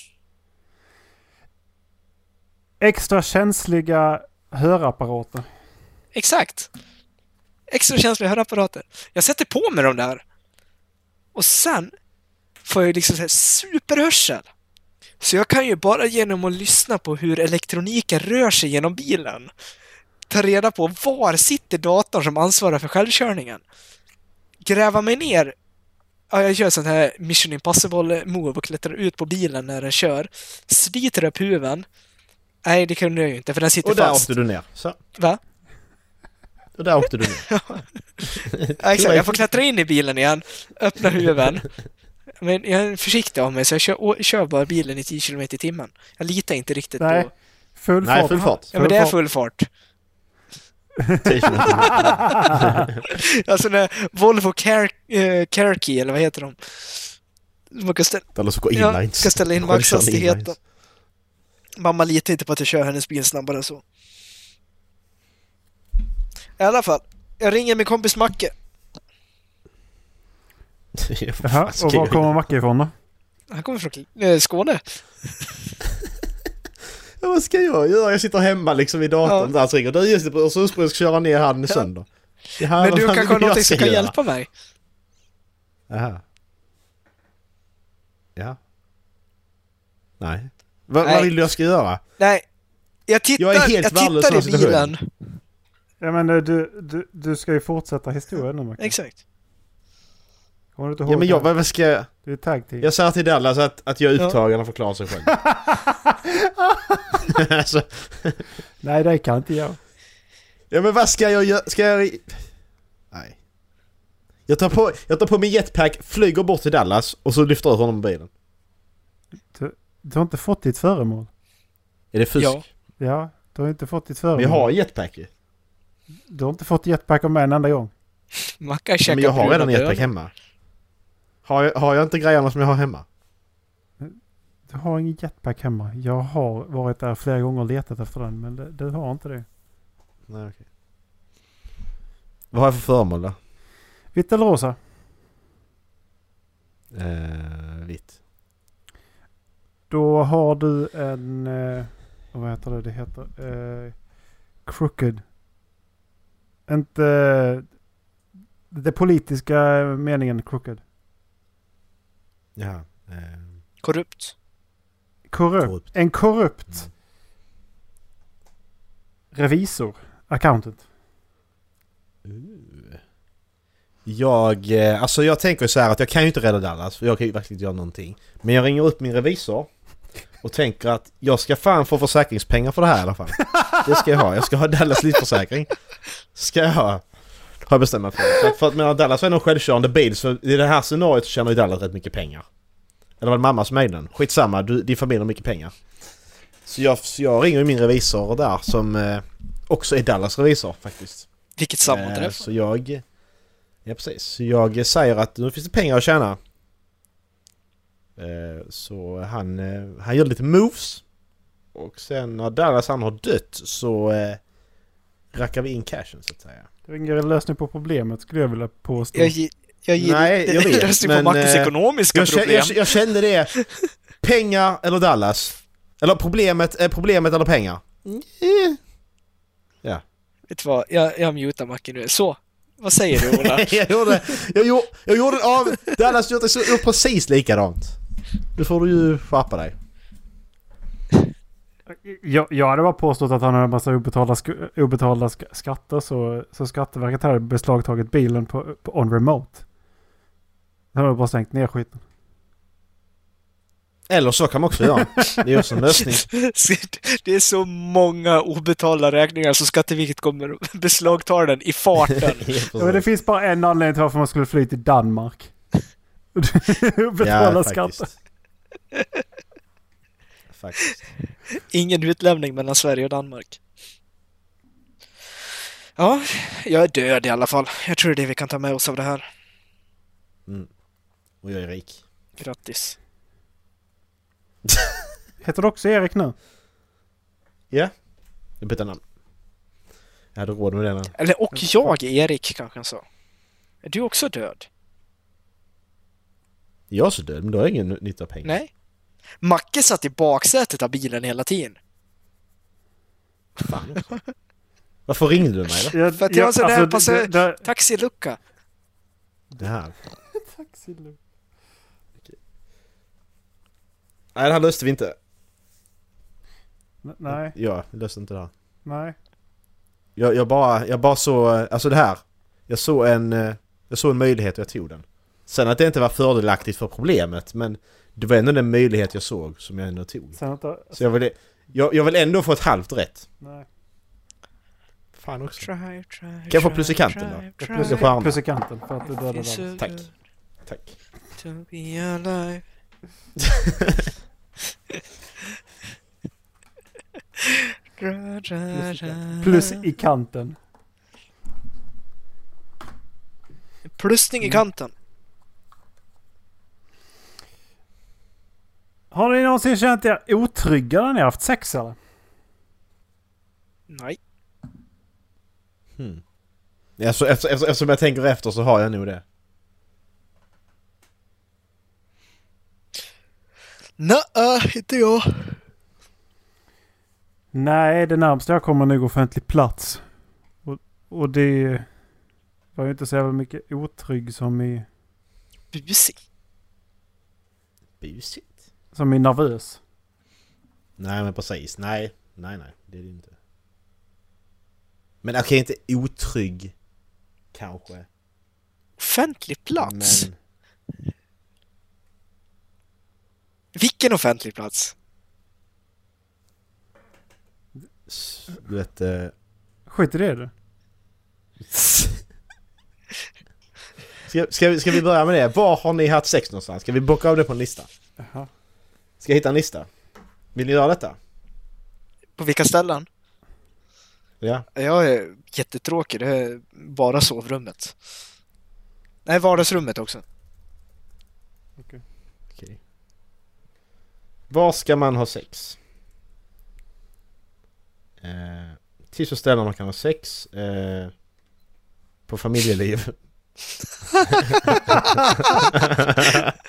Extra känsliga hörapparater. Exakt! Extra känsliga hörapparater. Jag sätter på mig de där. Och sen får jag liksom så här superhörsel. Så jag kan ju bara genom att lyssna på hur elektroniken rör sig genom bilen ta reda på var sitter datorn som ansvarar för självkörningen. Gräva mig ner. Ja, jag gör sån här Mission Impossible move och klättrar ut på bilen när den kör. Sliter upp huven. Nej, det kunde jag ju inte för den sitter Och där fast. åkte du ner. Så. Va? Och där åkte du ner. [laughs] Ja, exakt. Jag får klättra in i bilen igen, öppna huven. Men jag är försiktig av mig så jag kör, kör bara bilen i 10 km i timmen. Jag litar inte riktigt Nej, på... full Nej, fart. full fart. Ja, men det är full fart. 10 kilometer. [laughs] Alltså när Volvo Car eh, eller vad heter de? Man kan ställa, Eller så går ja, inlines. kan ställa in maxhastigheten. Mamma litar inte på att jag kör hennes bil snabbare än så. I alla fall, jag ringer min kompis Macke. [laughs] Ja, vad Jaha, och var kommer? Macke ifrån då? Han kommer från eh, Skåne. Ja, vad ska jag göra? Jag sitter hemma liksom vid datorn där så ringer du just på Öresundsbron ska köra ner han sönder. Det här Men du kanske har jag någonting som ska kan hjälpa mig? Jaha. Ja. Nej. Va, Nej. vad vill du jag ska göra? Nej. Jag tittar, Jag är helt jag tittar i i bilen. Ja men du, du, du ska ju fortsätta historien nu Macke. Exakt. Kommer du inte ihåg Ja men jag, vad ska jag... Du är tag team. Jag säger till Dallas att, att jag är Ja. upptagen och förklarar sig själv. [laughs] alltså, Nej det kan inte jag. ja men vad ska jag göra? Ska jag... Nej. Jag tar, på, jag tar på min jetpack, flyger bort till Dallas och så lyfter ut honom på bilen. Du, du har inte fått ditt föremål. Är det fusk? Ja. Ja, du har inte fått ditt föremål. Men jag har jetpack ju. Du har inte fått jetpack av mig en enda gång. Mackan käkar Men jag har redan jetpack hemma. Har jag, har jag inte grejerna som jag har hemma? Du har ingen jetpack hemma. Jag har varit där flera gånger och letat efter den men det, du har inte det. Nej okej. Vad har jag för föremål då? Vitt eller rosa? Eh, vitt. Då har du en... Eh, vad heter det? Det heter... Eh, crooked. Inte... Det politiska meningen crooked. Ja. Eh, Korrupt. Korrupt. Korrupt. En korrupt revisor. Accountant. Jag, eh, alltså jag tänker så här att jag kan ju inte rädda Dallas för jag kan ju verkligen inte göra någonting. Men jag ringer upp min revisor och tänker att jag ska fan få försäkringspengar för det här i alla fall. Det ska jag ha. Jag ska ha Dallas livförsäkring. Ska jag ha. Har jag bestämt mig för. Så att för att medan Dallas är en självkörande bil så i det här scenariot så tjänar ju Dallas rätt mycket pengar. Eller var det mamma som ägde den? Skitsamma, du, din familj har mycket pengar. Så jag, så jag ringer min revisor där som eh, också är Dallas revisor faktiskt. Vilket Eh, sammanträff. Så jag... Ja precis. Så jag säger att nu finns det pengar att tjäna. Eh, Så han, eh, han gör lite moves. Och sen när Dallas han har dött så eh, rackar vi in cashen så att säga. Det är ingen lösning på problemet skulle jag vilja påstå. Jag, jag ger Nej, jag vet. lösning på men, Mackes eh, ekonomiska jag, känner, problem. jag, jag kände det. Pengar eller Dallas? Eller problemet, eh, problemet eller pengar? Eh. Ja. Vet du vad? Jag, jag mutar Macke nu. Så. Vad säger du Ola? [laughs] jag gjorde, jag gjorde, jag gjorde av... Dallas gjorde precis likadant. Nu får du ju skärpa dig. Jag, jag hade bara påstått att han hade en massa obetalda, sk- obetalda sk- skatter så, så Skatteverket hade beslagtagit bilen på, på on remote. De hade bara stängt ner skiten. Eller så kan man också göra. Det är också en lösning. [laughs] Det är så många obetalda räkningar så Skatteverket kommer och beslagtar den i farten. [laughs] Ja, men det finns bara en anledning till varför man skulle fly till Danmark. [laughs] Betala Ja, skatter. Faktiskt. Ingen utlämning mellan Sverige och Danmark. Ja, jag är död i alla fall. Jag tror det är det vi kan ta med oss av det här. Mm. Och jag är rik. Grattis. [laughs] Heter du också Erik nu? Ja. Jag bytte namn. Jag hade råd med det. nu. Eller och jag, Erik, kanske han sa. Är du också död? Jag är så död, men då har jag ingen nytta av pengar. Nej. Macke satt i baksätet av bilen hela tiden. Fan. Varför ringde du mig då? Jag, För att jag har en sån där alltså, det- det- taxilucka. Det här. Taxilugg. Nej, det här löste vi inte. N- Nej, Ja, vi löste inte det här. nej. Jag, jag bara, jag bara såg, alltså det här. Jag såg en, eh, jag såg en möjlighet och jag tog den. Sen att det inte var fördelaktigt för problemet, men det var ändå den möjlighet jag såg som jag ändå tog. Sen inte, Så jag vill, jag, jag vill ändå få ett halvt rätt. nej. Fan också. Try, try, Kan jag få plus i kanten då? try, Plus stjärna. Plus i kanten för att du dödade den. Tack. Tack. To be alive. [laughs] Plus i kanten. Plussning i kanten. Har ni någonsin känt er otrygga när ni har haft sex eller? Nej. Hmm. Alltså, efter, efter, eftersom jag tänker efter så har jag nog det. Nej, inte jag. Nej, det närmsta jag kommer nog offentlig plats. Och, och det var ju inte så jävla mycket otrygg som i... Busig. Busigt. Som i nervös. Nej men precis. Nej. Nej nej. Det är det inte. Men okej, inte otrygg. Kanske. Offentlig plats? Men... Vilken offentlig plats? Du vet... Eh... Skit i det du. Ska, ska, vi, ska vi börja med det? Var har ni haft sex någonstans? Ska vi bocka av det på en lista? Jaha. Ska jag hitta en lista? Vill ni göra detta? På vilka ställen? Ja. Jag är jättetråkig. Det är bara sovrummet. Nej, vardagsrummet också. Okej. Var ska man ha sex? Eh, till så ställen man kan ha sex. Eh, på familjeliv. [laughs] [laughs]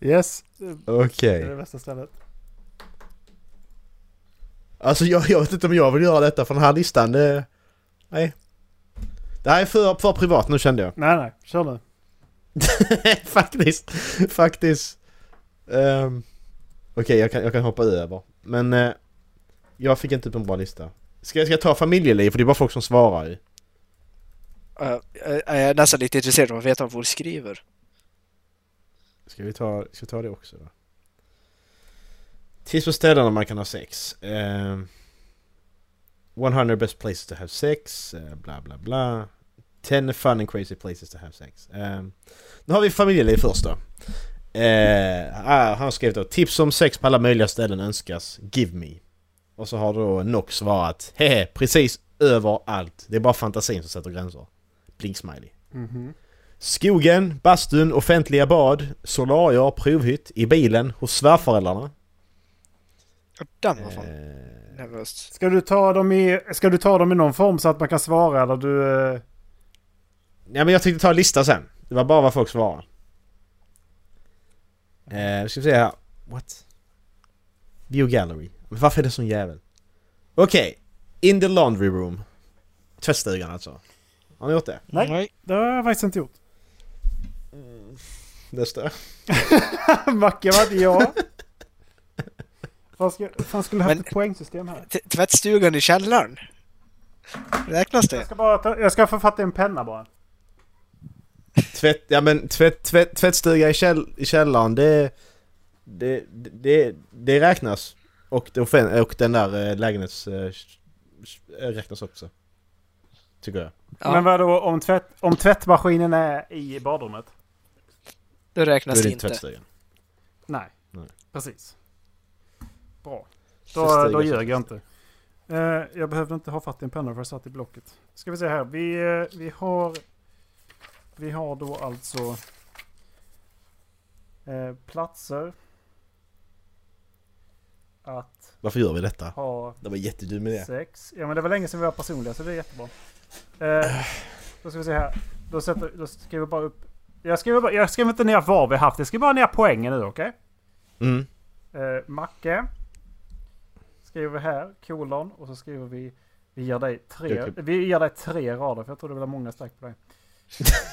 Yes. Okej. Det är det bästa stället. Alltså jag, jag vet inte om jag vill göra detta för den här listan, det... Nej. Det här är för, för privat nu kände jag. Nej, nej. Kör nu. [laughs] faktiskt. Faktiskt. Um, Okej, jag, kan, jag kan hoppa över. Men eh, jag fick inte upp en bra lista. Ska, jag- ska jag ta familjeliv? För det är bara folk som svarar ju. Uh, jag är nästan lite intresserad av att veta vad folk skriver. Ska vi ta, ska vi ta det också då? Tips på ställen man kan ha sex. Um, 100 best places to have sex. eh, bla bla bla. 10 fun and crazy places to have sex. Um, nu har vi familjeliv först då. Eh, ah, han skrivit då tips om sex på alla möjliga ställen önskas. Give me. Och så har då Nox svarat hehe precis överallt. Det är bara fantasin som sätter gränser. Blink smiley. Mhm. Skogen, bastun, offentliga bad, solarier, provhytt, i bilen, hos svärföräldrarna. Den var fan Eh, nervöst. Ska du, ta dem i, ska du ta dem i någon form så att man kan svara eller du... eh, Ja men jag tänkte ta en lista sen. Det var bara vad folk svarar. Eh, ska vi se här. What? View gallery. Men varför är det sån jävel? Okej. In the laundry room. Tvättstugan alltså. Har ni gjort det? Nej, det har jag faktiskt inte gjort. Nästa. [laughs] Macke var inte jag. Fan, ska, fan skulle haft Men- ett poängsystem här. T- Tvättstugan i källaren? Räknas Jag det? ska bara ta, jag ska få fatta en penna bara. Tvätt, ja men tvätt, tvätt, tvättstuga i, käll, i källaren det, det, det, det räknas. Och, det och den där eh, lägenhets... eh, räknas också. Tycker jag. Ja. Men vadå om, tvätt, om tvättmaskinen är i badrummet? Det Då räknas är det inte. tvättstugan. Nej, Nej. precis. Bra. Då, då ljög jag inte. Eh, jag behövde inte ha fatt i en penna för jag satt i blocket. Ska vi se här. Vi, eh, vi har... Vi har då alltså... Eh, platser. Att Varför gör vi detta? ha Det var jättedum idé. sex. Ja men det var länge sedan vi var personliga så det är jättebra. Eh, då ska vi se här. Då, sätter, då skriver jag bara upp... Jag skriver, jag skriver inte ner vad vi har haft. Jag skriver bara ner poängen nu okej? Mm. Eh, Macke. Skriver vi här, kolon. Och så skriver vi... Vi ger dig tre, vi ger dig tre rader för jag tror det blir många streck på dig.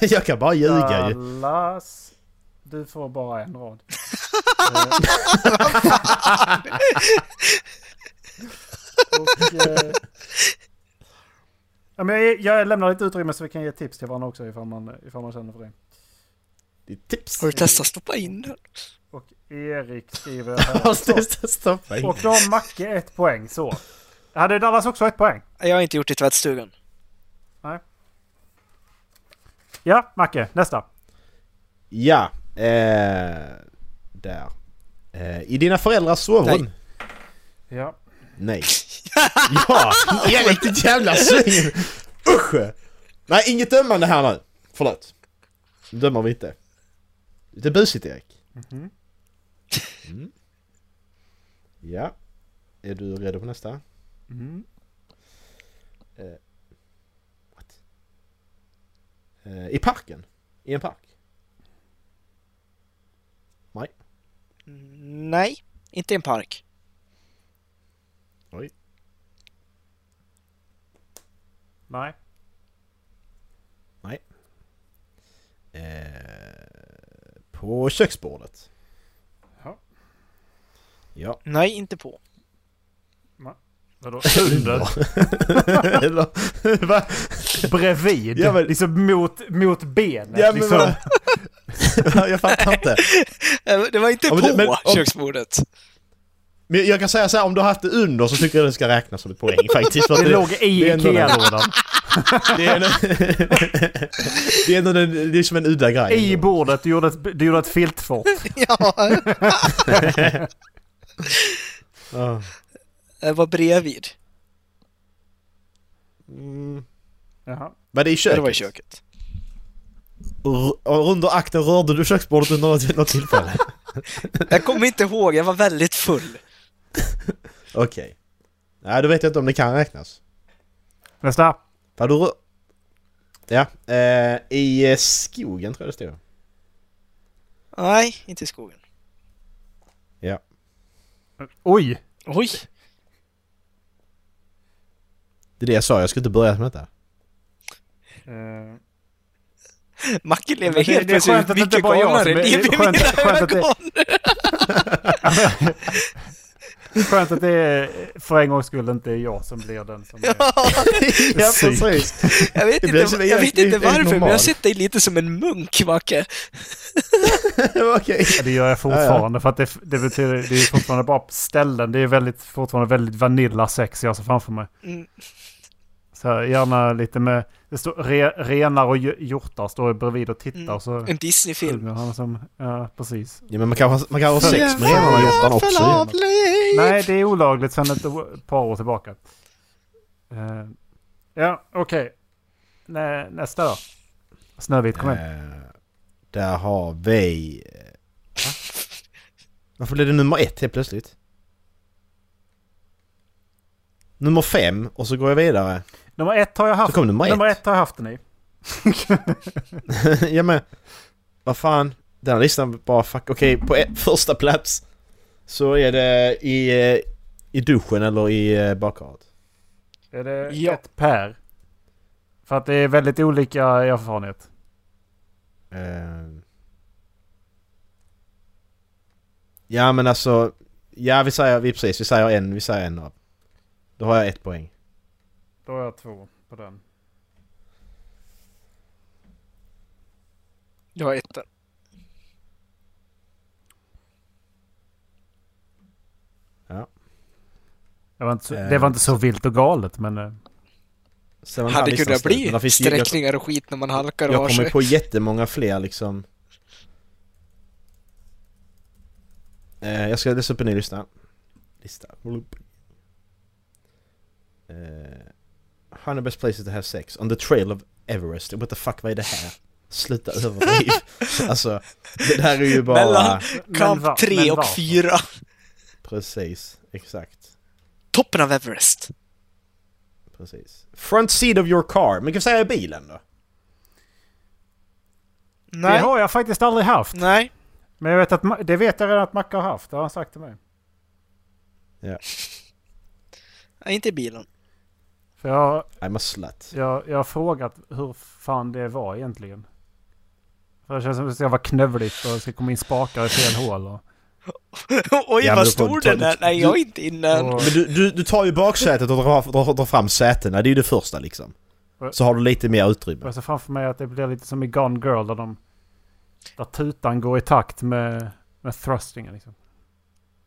[laughs] jag kan bara ljuga ju. Dallas. Du får bara en rad. [laughs] Och, eh, ja, men jag, jag lämnar lite utrymme så vi kan ge tips till varandra också ifall man, ifall man känner för det. Det är tips. Har du testat stoppa in den? Och Erik skriver [laughs] här. stoppa in? Och då har Macke ett poäng så. Hade Dallas också ett poäng? Jag har inte gjort det i tvättstugan. Ja, Macke, nästa. Ja. Eh, där. Eh, I dina föräldrars sovrum? Ja. Nej. [laughs] ja! Erik ditt jävla svin! Usch! Nej, inget dömande här nu. Förlåt. Nu dömer vi inte. Lite busigt Erik. Mhm. Mm. Ja. Är du redo på nästa? Mm. Uh, what? Uh, I parken? I en park? Nej. Mm, nej, inte i en park. Oj. Nej. Nej. Uh, på köksbordet. Ja. Ja. Nej, inte på. Vadå? Under? [laughs] Eller, va? Bredvid? Ja, men- Liksom mot, mot benet? Ja, men liksom. [laughs] jag fattar inte. [laughs] Det var inte Ja, men på men om- köksbordet. Men jag kan säga så här, om du har haft det under så tycker jag det ska räknas som ett poäng faktiskt. för att Det låg i det Ikea-lådan. [laughs] Det är, det ändå den, det är som en udda grej. I bordet, du gjorde ett, du gjorde ett filtfort. [laughs] ja, [laughs] Ja. det var bredvid. Mm. Jaha. Var det i köket? Det var i köket. R- och under akten rörde du köksbordet under något tillfälle? Jag kommer inte ihåg, jag var väldigt full. [laughs] Okej. Nej, då vet jag inte om det kan räknas. Nästa. Rö- Ja, eh, i eh, skogen tror jag det stod. Nej, inte i skogen. Ja. Oj! Oj! Det är det jag sa, jag skulle inte börja med detta. Eh, Macke lever det- helt det är skönt plötsligt att det inte bara jag som [laughs] är- liv i skönt- skönt att det-. [laughs] Skönt att det är, för en gångs skull inte är jag som blir den som är... [laughs] ja, precis. Jag vet inte, som- jag vet inte varför, men jag har sett dig lite som en munk, Macke. [laughs] Okej. Ja, det gör jag fortfarande för att det, det betyder, det är fortfarande bara ställen. Det är väldigt, fortfarande väldigt vanilla sex jag ser framför mig. Mm. Så här, gärna lite med, det står re, renar och hj- hjortar står bredvid och tittar. Mm. Så En Disney-film. sjunger han som, ja precis. Ja, men man kan, ha- man kan ha sex med renarna och hjortarna också. Nej, det är olagligt sedan ett par år tillbaka. Eh, ja, okej. Nä, nästa då. Snövit, kom igen. Eh, där har vi... eh, Va? Varför blev det nummer ett helt plötsligt? Nummer fem och så går jag vidare. Nummer ett har jag haft. Så kom nummer ett. nummer ett har jag haft den i. [laughs] ja men... Vad fan? Den här listan bara fuck. Okej, på ett, [laughs] första plats så är det i, eh, i duschen eller i eh, badkaret. Är det Ja. ett per? För att det är väldigt olika erfarenhet. Eh. Ja men alltså... Ja vi säger, vi precis, vi säger en, vi säger en av. Då har jag ett poäng. Då har jag två på den. Du har ett. Ja. Det var inte så, Eh, det var inte så vilt och galet men... eh, Sen Hade listan kunnat bli jag- sträckningar och skit när man halkar och Jag kommer på jättemånga fler liksom. Eh, jag ska läsa upp en ny lista. Lista. Eh, 100 best places to have sex. On the trail of Everest. What the fuck, vad är det här? Sluta överdriv. [laughs] alltså, det här är ju bara... Mellan kamp va- 3 men och varför? 4. Precis, exakt. Toppen av Everest. Precis. Front seat of your car. Men kan vi säga bilen då? Det Nej. har jag faktiskt aldrig haft. Nej. Men jag vet att, det vet jag redan att Macke har haft. Det har han sagt till mig. Ja. Nej, inte i bilen. För jag, I'm a slut. jag, jag har frågat hur fan det var egentligen. För det känns som att ska vara knövligt och det ska komma in spakar i fel hål. Och, [laughs] Oj, Ja, vad stor den är. Nej, jag är inte inne än. Men du, du, du tar ju baksätet och drar, drar, drar fram sätena. Det är ju det första liksom. Så har du lite mer utrymme. jag ser framför mig att det blir lite som i Gone Girl där de... Där tutan går i takt med, med thrustingen liksom.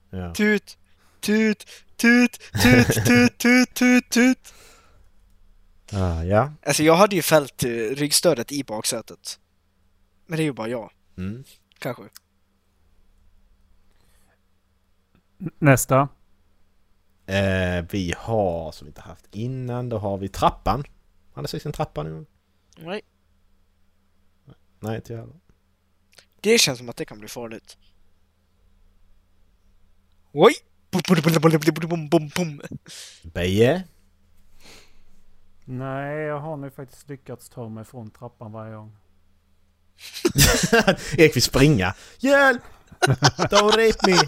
Ja. Tut, tut, tut, tut, tut, tut, tut, tut. Ah, ja. Alltså jag hade ju fällt eh, ryggstödet i baksätet. Men det är ju bara jag, Mm. kanske. Nästa. Eh, vi har, som vi inte haft innan, då har vi trappan. Har ni sett en trappa nu? Nej. Nej, inte jag heller. Det känns som att det kan bli farligt. Oj! Bum, Nej, jag har nu faktiskt lyckats ta mig från trappan varje gång. [laughs] Erik vill springa. Hjälp! Don't rape me! [laughs]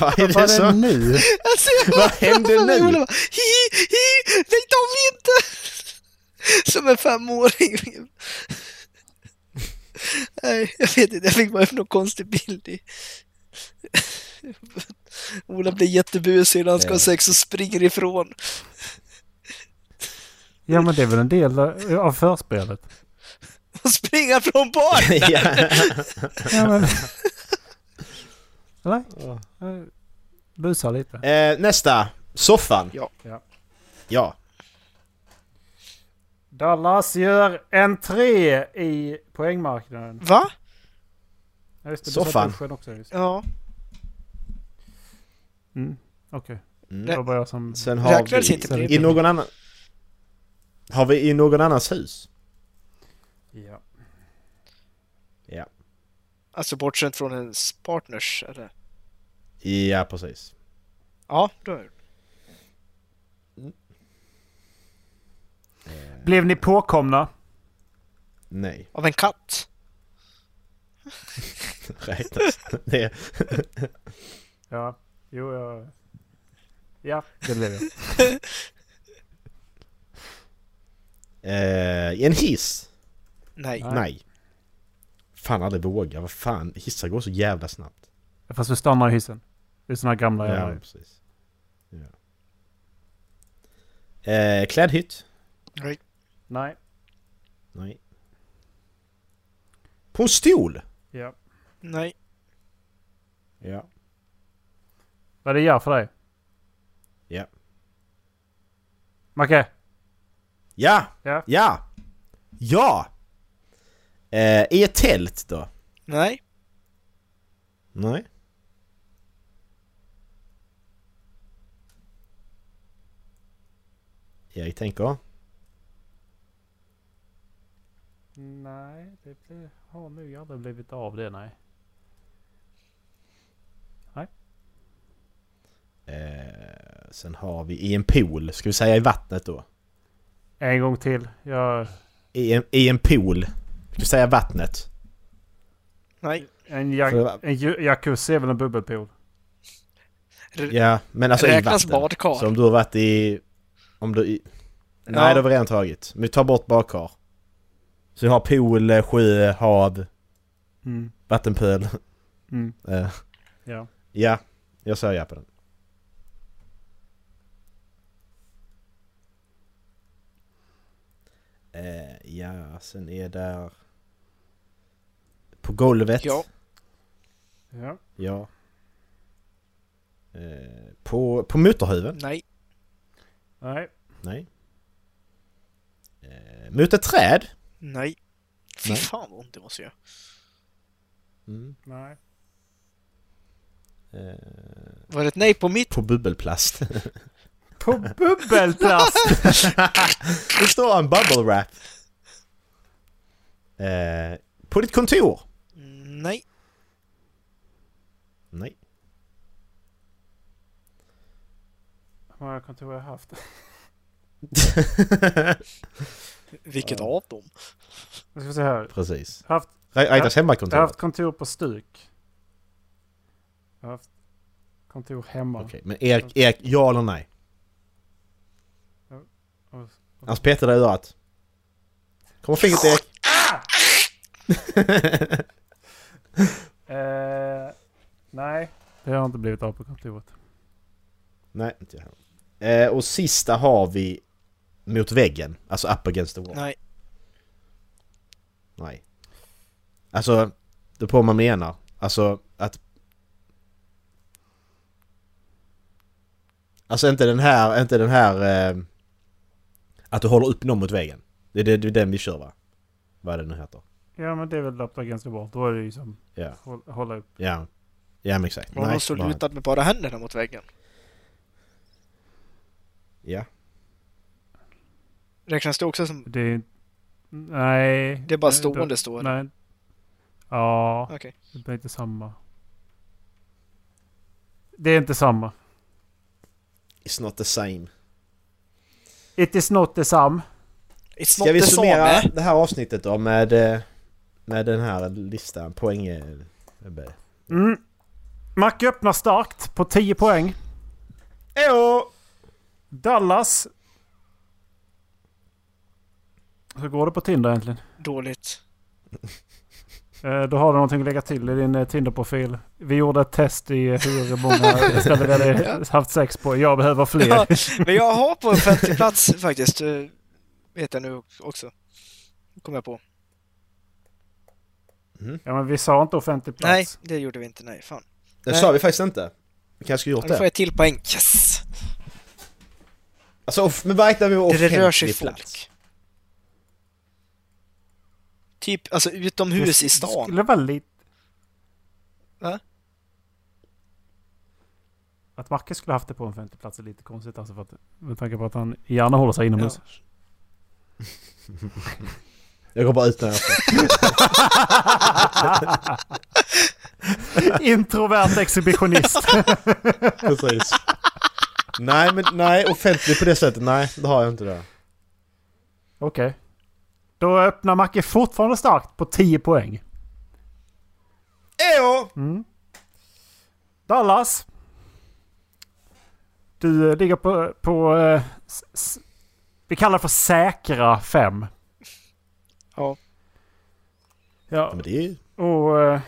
Vad är det, Vad så? nu? Alltså, [laughs] Vad händer nu? Hi, hi, hi, lägg av inte! Som en femåring. Nej, jag vet inte, jag fick bara upp någon konstig bild i... Ola blir jättebusig när han ska ha sex och springer ifrån. Ja men det är väl en del av förspelet. Och springer från barnen! [laughs] ja. Men... Eller? Ja. Busar lite. eh, nästa. Soffan. Ja. Ja. Dallas gör entré i poängmarknaden. Va? Ja, just det, Soffan. också. Just. Ja. Mm. Okej. Mm. Det var bara jag som... Sen har vi inte i någon annan... Har vi i någon annans hus? Ja. Ja. Alltså bortsett från ens partners, eller? Ja, precis. Ja, då är det. Blev ni påkomna? Nej. Av en katt? [laughs] Rätt. Det... [laughs] Ja. Jo, jag... Ja, det blev jag. [laughs] Eh, en hiss? Nej. Nej. Fan aldrig våga. Vad fan. Hissar går så jävla snabbt. Fast vi stannar i hissen. Det är såna gamla Ja, precis. Ja. Eh, klädhytt? Nej. Nej. Nej. På en stol? Ja. Nej. Ja. Vad det gör för dig? Ja. Macke? Ja! Ja. Ja! Ja! Eh, I ett tält då? Nej. Nej. Jag tänker. Nej, det, har nog aldrig blivit av det nej. Nej. Eh, sen har vi i en pool. Ska vi säga i vattnet då? En gång till. Jag... I en, i en pool. Ska vi säga vattnet? Nej. En, ja, en jacuzzi är väl en bubbelpool? Ja, men alltså i Räknas vatten. badkar? Så om du har varit i... Om du... I, nej, Ja. det har vi redan tagit. Men vi tar bort badkar. Så vi har pool, eh, sjö, hav, Mm. vattenpöl. Mm. [laughs] Eh, Ja. ja, jag säger ja på den. Eh, ja, sen är där... På golvet. Ja. Ja. Ja. Eh, på, på motorhuven? Nej. Nej. Nej. Eh, mot ett träd? Nej. Fy Nej. fan vad ont det måste göra. Mm. Nej. Eh, Var det ett nej på mitt? på bubbelplast. [laughs] På bubbelplast! [laughs] det står en bubble wrap. Eh, på ditt kontor? Nej. Nej. Hur många kontor har jag haft? [laughs] Vilket av dem? Jag ska se här. Precis. Haft, Räknas jag har hemmakontor? haft kontor på Stuk. Jag har haft kontor hemma. Okej, men Erik, Erik, ja eller nej? Och- Annars petar det i örat. Kommer fingret Erik? [laughs] Eh, nej, det har inte blivit av på kontoret. nej, inte jag heller. Eh, och sista har vi mot väggen. Alltså up against the wall. Nej. Nej. Alltså, det är på vad man menar. Alltså att... Alltså inte den här, inte den här... Eh, att du håller upp någon mot väggen. Det är, det, det är den vi kör va? Vad är det nu heter? Ja men det är väl up against the wall. Då är det ju som Ja. håll, hålla upp. Ja. Ja men exakt. Någon så bara- lutad med bara händerna mot väggen? Ja. Räknas det också som... Det är... Nej. Det är bara stående då- stående. Nej. Ja. Okej. Det blir inte samma. Det är inte samma. It's not the same. It is not the same. It's Ska not vi the summera same. det här avsnittet då med, eh, med den här listan? Poäng... eh, Mm. Macke öppnar starkt på 10 poäng. Ejo! Dallas. Hur går det på Tinder egentligen? Dåligt. [laughs] Eh, Då har du någonting att lägga till i din eh, Tinder-profil. Vi gjorde ett test i hur många [laughs] ställen vi hade haft sex på. Jag behöver fler. Ja, men jag har på en plats faktiskt. eh, Vet jag nu också. Kom jag på. Ja, men vi sa inte offentlig plats. Nej, det gjorde vi inte. Nej, fan. Det Nej. sa vi faktiskt inte. Vi kanske skulle gjort Nu får det. jag till poäng. Yes! Alltså, men vad räknar vi med Det offentlig rör sig plats? folk. Typ, alltså utomhus i Det stan. skulle vara lite... Va? Att Macke skulle haft det på en offentlig plats är lite konstigt alltså för att, med tanke på att han gärna håller sig inomhus. [laughs] [laughs] Jag går bara ut när jag [laughs] Introvert exhibitionist. Precis. Nej, men nej, offentlig på det sättet, nej, det har jag inte det. Okej. Då öppnar Macke fortfarande starkt på 10 poäng. Ejo! Mm. Dallas. Du eh, ligger på... på eh, vi kallar det för säkra 5. Ja. Ja, Men det är ju... och... Eh,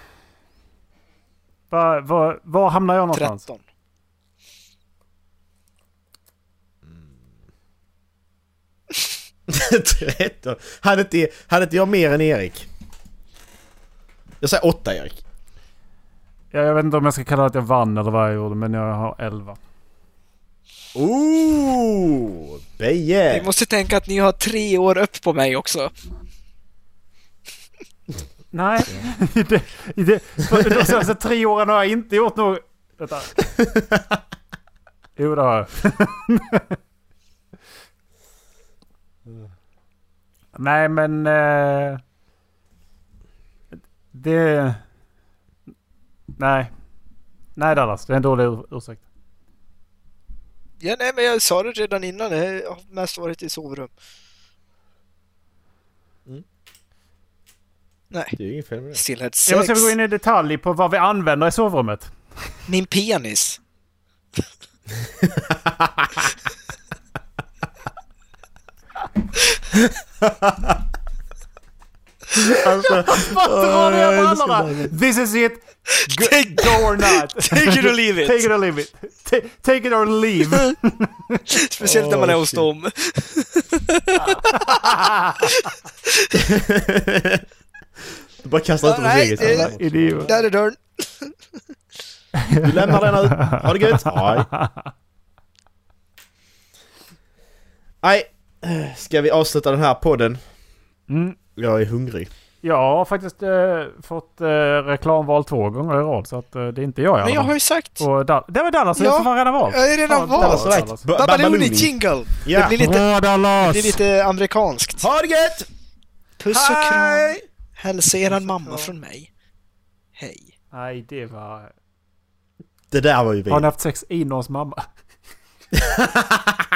var, var, var hamnar jag någonstans? 13. Tretton. Hade inte, hade inte jag mer än Erik? Jag säger åtta Erik. Ja, jag vet inte om jag ska kalla det att jag vann eller vad jag gjorde, men jag har 11. Ooh! Beje! Ni måste tänka att ni har tre år upp på mig också. Nej, [laughs] det, det, de senaste tre åren har jag inte gjort något... Vänta. [laughs] Jo, det har jag. [laughs] Nej, men... Eh, det... Nej. Nej, Dallas. Det är en dålig ur- ursäkt. Ja, nej, men jag sa det redan innan. Jag har mest varit i sovrum. Nej, Det är ju inget fel med det. still had Jag sex. måste gå in i detalj på vad vi använder i sovrummet. Min penis. [laughs] [laughs] Alltså, Vad drar jag ner brallorna? This is it! Go, go or not! [laughs] Take it or leave it. Take it or leave it. Ta- take it or leave. [laughs] Speciellt när man är hos dem. [laughs] Du bara kastar ut dem det- ansvar. Idiot. Där är dörren. Du lämnar den ut. Ha det gött. Nej. Nej. Ska vi avsluta den här podden? Mm. Jag är hungrig. Jag har faktiskt eh, fått eh, reklamval två gånger i rad så att eh, det är inte jag i Men jag har ju sagt... Och Dal- det var Dallas, så Ja, jag får redan valt. Jag är redan Ja, valt. Ba- Babaloni jingle! Ja. Det blir lite, Bra det blir lite amerikanskt. Ha det gött! Puss och kram. Hälsa eran mamma från mig. Hej. Nej, det var... Det där var ju Har ni vi. haft sex inne hos mamma? [laughs]